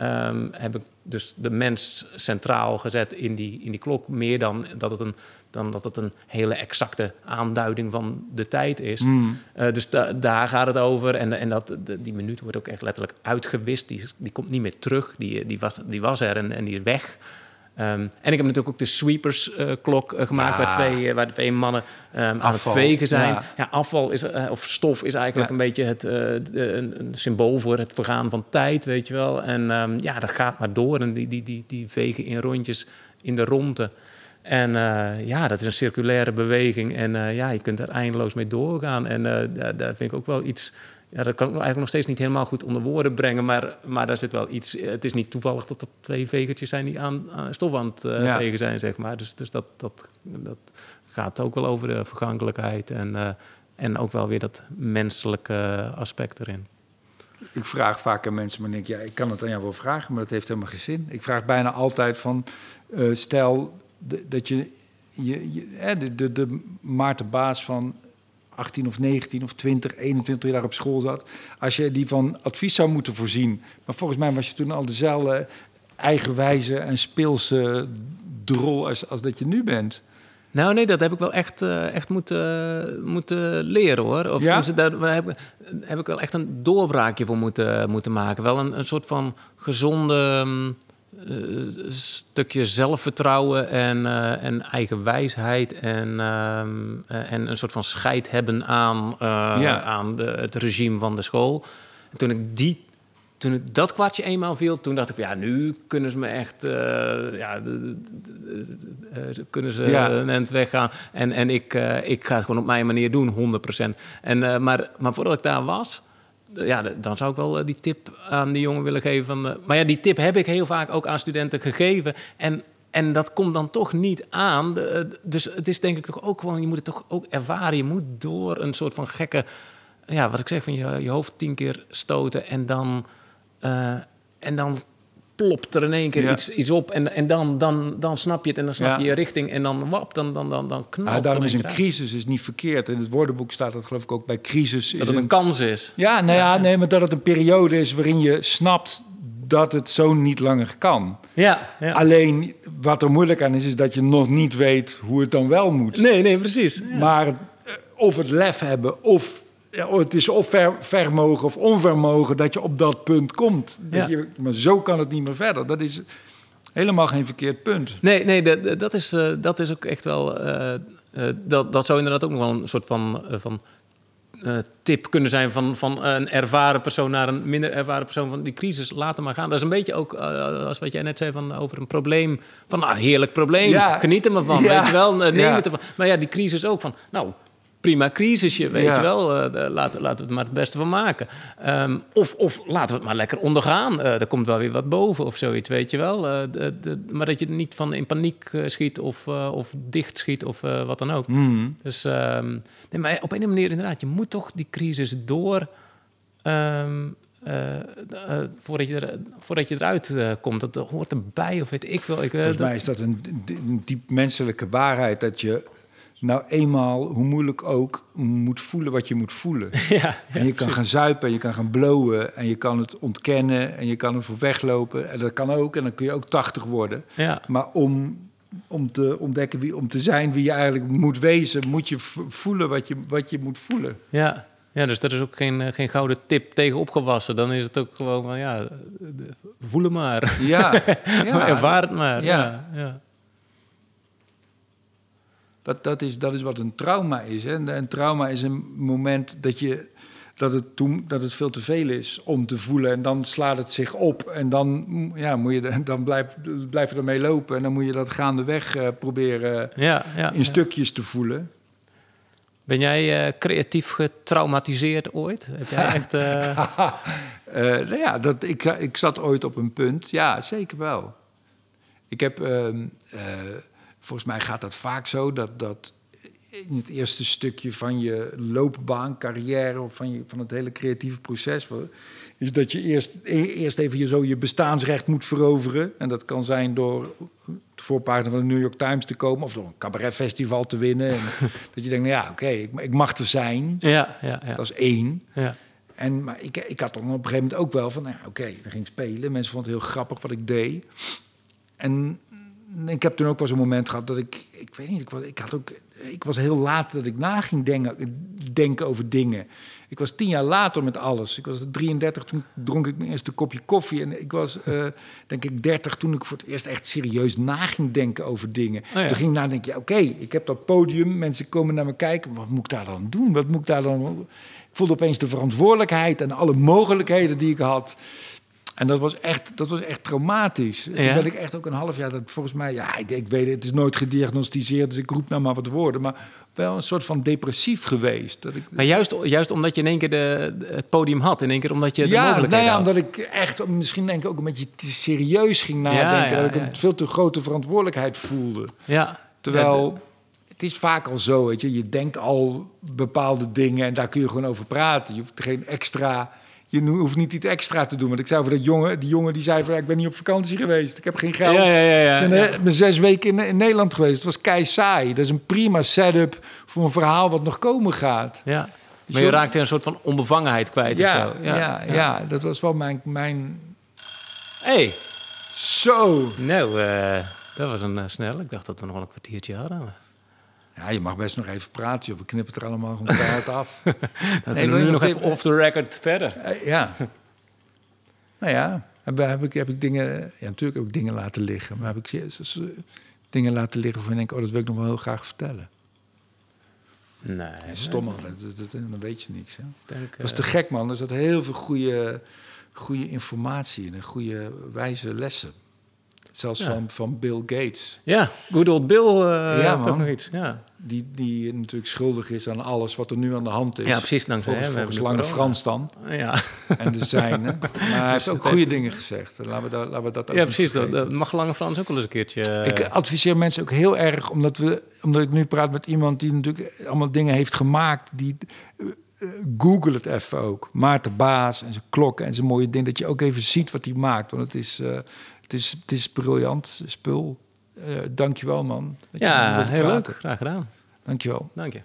um, heb ik dus de mens centraal gezet in die, in die klok. Meer dan dat het een dan dat het een hele exacte aanduiding van de tijd is. Mm. Uh, dus da daar gaat het over. En, en dat, de, die minuut wordt ook echt letterlijk uitgewist. Die, die komt niet meer terug. Die, die, was, die was er en, en die is weg. Um, en ik heb natuurlijk ook de sweepers-klok uh, uh, gemaakt, ja. waar, twee, waar twee mannen um, aan het vegen zijn. Ja. ja afval is, uh, of stof is eigenlijk ja. een beetje het, een, een, symbool voor het vergaan van tijd, weet je wel. En um, ja, dat gaat maar door. En die, die, die, die vegen in rondjes in de ronde. En uh, ja, dat is een circulaire beweging. En uh, ja, je kunt er eindeloos mee doorgaan. En uh, daar, daar, vind ik ook wel iets. Ja, dat kan ik eigenlijk nog steeds niet helemaal goed onder woorden brengen. Maar, maar daar zit wel iets. Het is niet toevallig dat er twee vegertjes zijn die aan, aan stof aan het ja. vegen zijn, zeg maar. Dus, dus dat, dat, dat gaat ook wel over de vergankelijkheid. En, en ook wel weer dat menselijke aspect erin. ik vraag vaak aan mensen, maar denk ja, ik kan het aan jou wel vragen, maar dat heeft helemaal geen zin. Ik vraag bijna altijd van, stel dat je, je, je de, de, de Maarten Baas van 18 of 19 of 20, 21 jaar op school zat. Als je die van advies zou moeten voorzien. Maar volgens mij was je toen al dezelfde eigenwijze en speelse drol als, als dat je nu bent. Nou nee, dat heb ik wel echt, uh, echt moeten, moeten leren hoor. Of ja? daar heb, heb ik wel echt een doorbraakje voor moeten, moeten maken. Wel een, een soort van gezonde uh, stukje zelfvertrouwen en, uh, en eigenwijsheid. En, uh, en een soort van scheid hebben aan, ja. aan de, het regime van de school. En toen ik die toen ik dat kwartje eenmaal viel, toen dacht ik, ja, nu kunnen ze me echt, uh, ja, kunnen ze ja. een end weggaan. En, en ik, uh, ik ga het gewoon op mijn manier doen, 100%. En, uh, maar, maar voordat ik daar was, ja, dan zou ik wel die tip aan die jongen willen geven. Van, maar ja, die tip heb ik heel vaak ook aan studenten gegeven. En, en dat komt dan toch niet aan. Dus het is denk ik toch ook gewoon, je moet het toch ook ervaren. Je moet door een soort van gekke, ja, wat ik zeg, van je, je hoofd tien keer stoten en dan en dan plopt er in één keer iets, iets op. En, en dan, dan, dan snap je het en dan snap je je richting. En dan wap, dan, dan, dan, dan knalt ja, Daarom is een crisis is niet verkeerd. In het woordenboek staat dat geloof ik ook bij crisis. Dat het een, kans is. Ja, nou ja, nee, maar dat het een periode is waarin je snapt dat het zo niet langer kan. Ja, ja. Alleen wat er moeilijk aan is, is dat je nog niet weet hoe het dan wel moet. Nee, nee, precies. Maar eh, of het lef hebben of ja, het is of ver, vermogen of onvermogen dat je op dat punt komt. Dat je, maar zo kan het niet meer verder. Dat is helemaal geen verkeerd punt. Nee, nee dat, dat, is, uh, dat is ook echt wel. Uh, uh, dat, dat zou inderdaad ook nog wel een soort van. van tip kunnen zijn van, van een ervaren persoon naar een minder ervaren persoon van die crisis laten maar gaan. Dat is een beetje ook als wat jij net zei van over een probleem van nou heerlijk probleem, ja. geniet er maar van, weet je wel, neem het ervan. Maar ja, die crisis ook van nou prima crisisje, weet je wel. Uh, laten, laten we het maar het beste van maken. Um, of, of laten we het maar lekker ondergaan. Uh, er komt wel weer wat boven of zoiets, weet je wel. Uh, de, de, maar dat je niet van in paniek schiet of, of dicht schiet of wat dan ook. Mm. Dus um, nee, maar op een manier inderdaad, je moet toch die crisis door... Um, uh, uh, voordat, je er, voordat je eruit uh, komt. Dat hoort erbij, of weet ik wel. Ik, Volgens mij is dat een, een diep menselijke waarheid... dat je nou eenmaal, hoe moeilijk ook, moet voelen wat je moet voelen. Ja, en je kan gaan zuipen en je kan gaan blowen en je kan het ontkennen en je kan ervoor weglopen. En dat kan ook en dan kun je ook 80 worden. Ja. Maar om, om te ontdekken, wie, om te zijn wie je eigenlijk moet wezen, moet je voelen wat je, wat je moet voelen. Ja. Ja, dus dat is ook geen, geen gouden tip tegen opgewassen. Dan is het ook gewoon van, ja, voel maar. Ja, ja. ervaar het maar. ja. ja. Dat, dat, is, dat is wat een trauma is. Hè? Een trauma is een moment dat, je, dat, het toen, dat het veel te veel is om te voelen. En dan slaat het zich op. En dan, ja, moet je, dan blijf, blijf je ermee lopen. En dan moet je dat gaandeweg uh, proberen ja, ja, in stukjes te voelen. Ben jij uh, creatief getraumatiseerd ooit? Heb jij echt... Uh... nou ja, dat, ik, ik zat ooit op een punt. Ja, zeker wel. Ik heb... Volgens mij gaat dat vaak zo dat, dat in het eerste stukje van je loopbaan, carrière of van, je, van het hele creatieve proces, is dat je eerst, e-, eerst even je, zo je bestaansrecht moet veroveren. En dat kan zijn door de voorpagina van de New York Times te komen of door een cabaretfestival te winnen. En dat je denkt, nou ja, oké, ik, ik, mag er zijn. Ja, ja, ja. Dat is één. Ja. En, maar ik, ik had dan op een gegeven moment ook wel van, nou, oké, okay, dan ging spelen. Mensen vonden het heel grappig wat ik deed. En ik heb toen ook wel zo'n moment gehad dat ik, ik weet niet, ik was, ik had ook, ik was heel laat dat ik na ging denken, denken over dingen. Ik was tien jaar later met alles. Ik was 33, toen dronk ik mijn eerste kopje koffie. En ik was, uh, denk ik, 30 toen ik voor het eerst echt serieus na ging denken over dingen. Oh ja. Toen ging ik nadenken, ja, oké, ik heb dat podium, mensen komen naar me kijken. Wat moet ik daar dan doen? Wat moet ik daar dan... Ik voelde opeens de verantwoordelijkheid en alle mogelijkheden die ik had. En dat was echt, dat was echt traumatisch. Ja. Toen ben ik echt ook een half jaar, dat volgens mij, ja, ik, ik weet het, het is nooit gediagnosticeerd, dus ik roep nou maar wat woorden, maar wel een soort van depressief geweest. Dat ik, maar juist, juist omdat je in één keer de, het podium had, in één keer omdat je de ja, mogelijkheid nou ja, had. omdat ik echt, misschien denk ik ook een beetje te serieus ging nadenken, ja, ja, dat ik een veel te grote verantwoordelijkheid voelde. Ja. Terwijl het is vaak al zo, weet je, je denkt al bepaalde dingen en daar kun je gewoon over praten. Je hoeft geen extra je hoeft niet iets extra te doen. Want ik zei voor dat jongen, die jongen die zei van, ja, ik ben niet op vakantie geweest. Ik heb geen geld. Ja, ja, ik ben, eh, ben zes weken in, in Nederland geweest. Het was kei saai. Dat is een prima setup voor een verhaal wat nog komen gaat. Ja. Maar je raakte een soort van onbevangenheid kwijt Ja, of zo. ja, ja, dat was wel mijn... mijn... hey, Zo! nou, eh, dat was een eh, snelle. Ik dacht dat we nog wel een kwartiertje hadden. maar- Ja, je mag best nog even praten. joh. We knippen het er allemaal gewoon keihard af. Dat Nee, we wil je nu nog nog even off the record verder. Eh, ja. Nou ja, heb, heb, ik, heb ik dingen... Ja, natuurlijk heb ik dingen laten liggen. Maar heb ik dingen laten liggen waarvan ik denk... Oh, dat wil ik nog wel heel graag vertellen. Nee. Stom altijd. Dat, dat- dan weet je niks. Hè? ik denk, Dat was eh, te gek, man. Er zat heel veel goede, goede informatie in. En goede wijze lessen. Zelfs Ja. van, van Bill Gates. Ja, good old Bill. eh Ja, toch man. nog iets. Ja. Die, die natuurlijk schuldig is aan alles wat er nu aan de hand is. Ja, precies, dankzij Volgens, hebben volgens Lange. Frans dan. Ja. En de zijne. Maar hij heeft ook goede dingen gezegd. Laten we dat, laten we dat ook ja, precies. Dat, mag Lange Frans ook wel eens een keertje. eh, Ik adviseer mensen ook heel erg, omdat, we, omdat ik nu praat met iemand die natuurlijk allemaal dingen heeft gemaakt. Die, eh, eh, Google het even ook. Maarten Baas en zijn klokken en zijn mooie ding. Dat je ook even ziet wat hij maakt. Want het is, eh, het is, het is briljant spul. Eh dankjewel man. dat je ja, heel leuk. praten. Graag gedaan. Dankjewel. Dank je.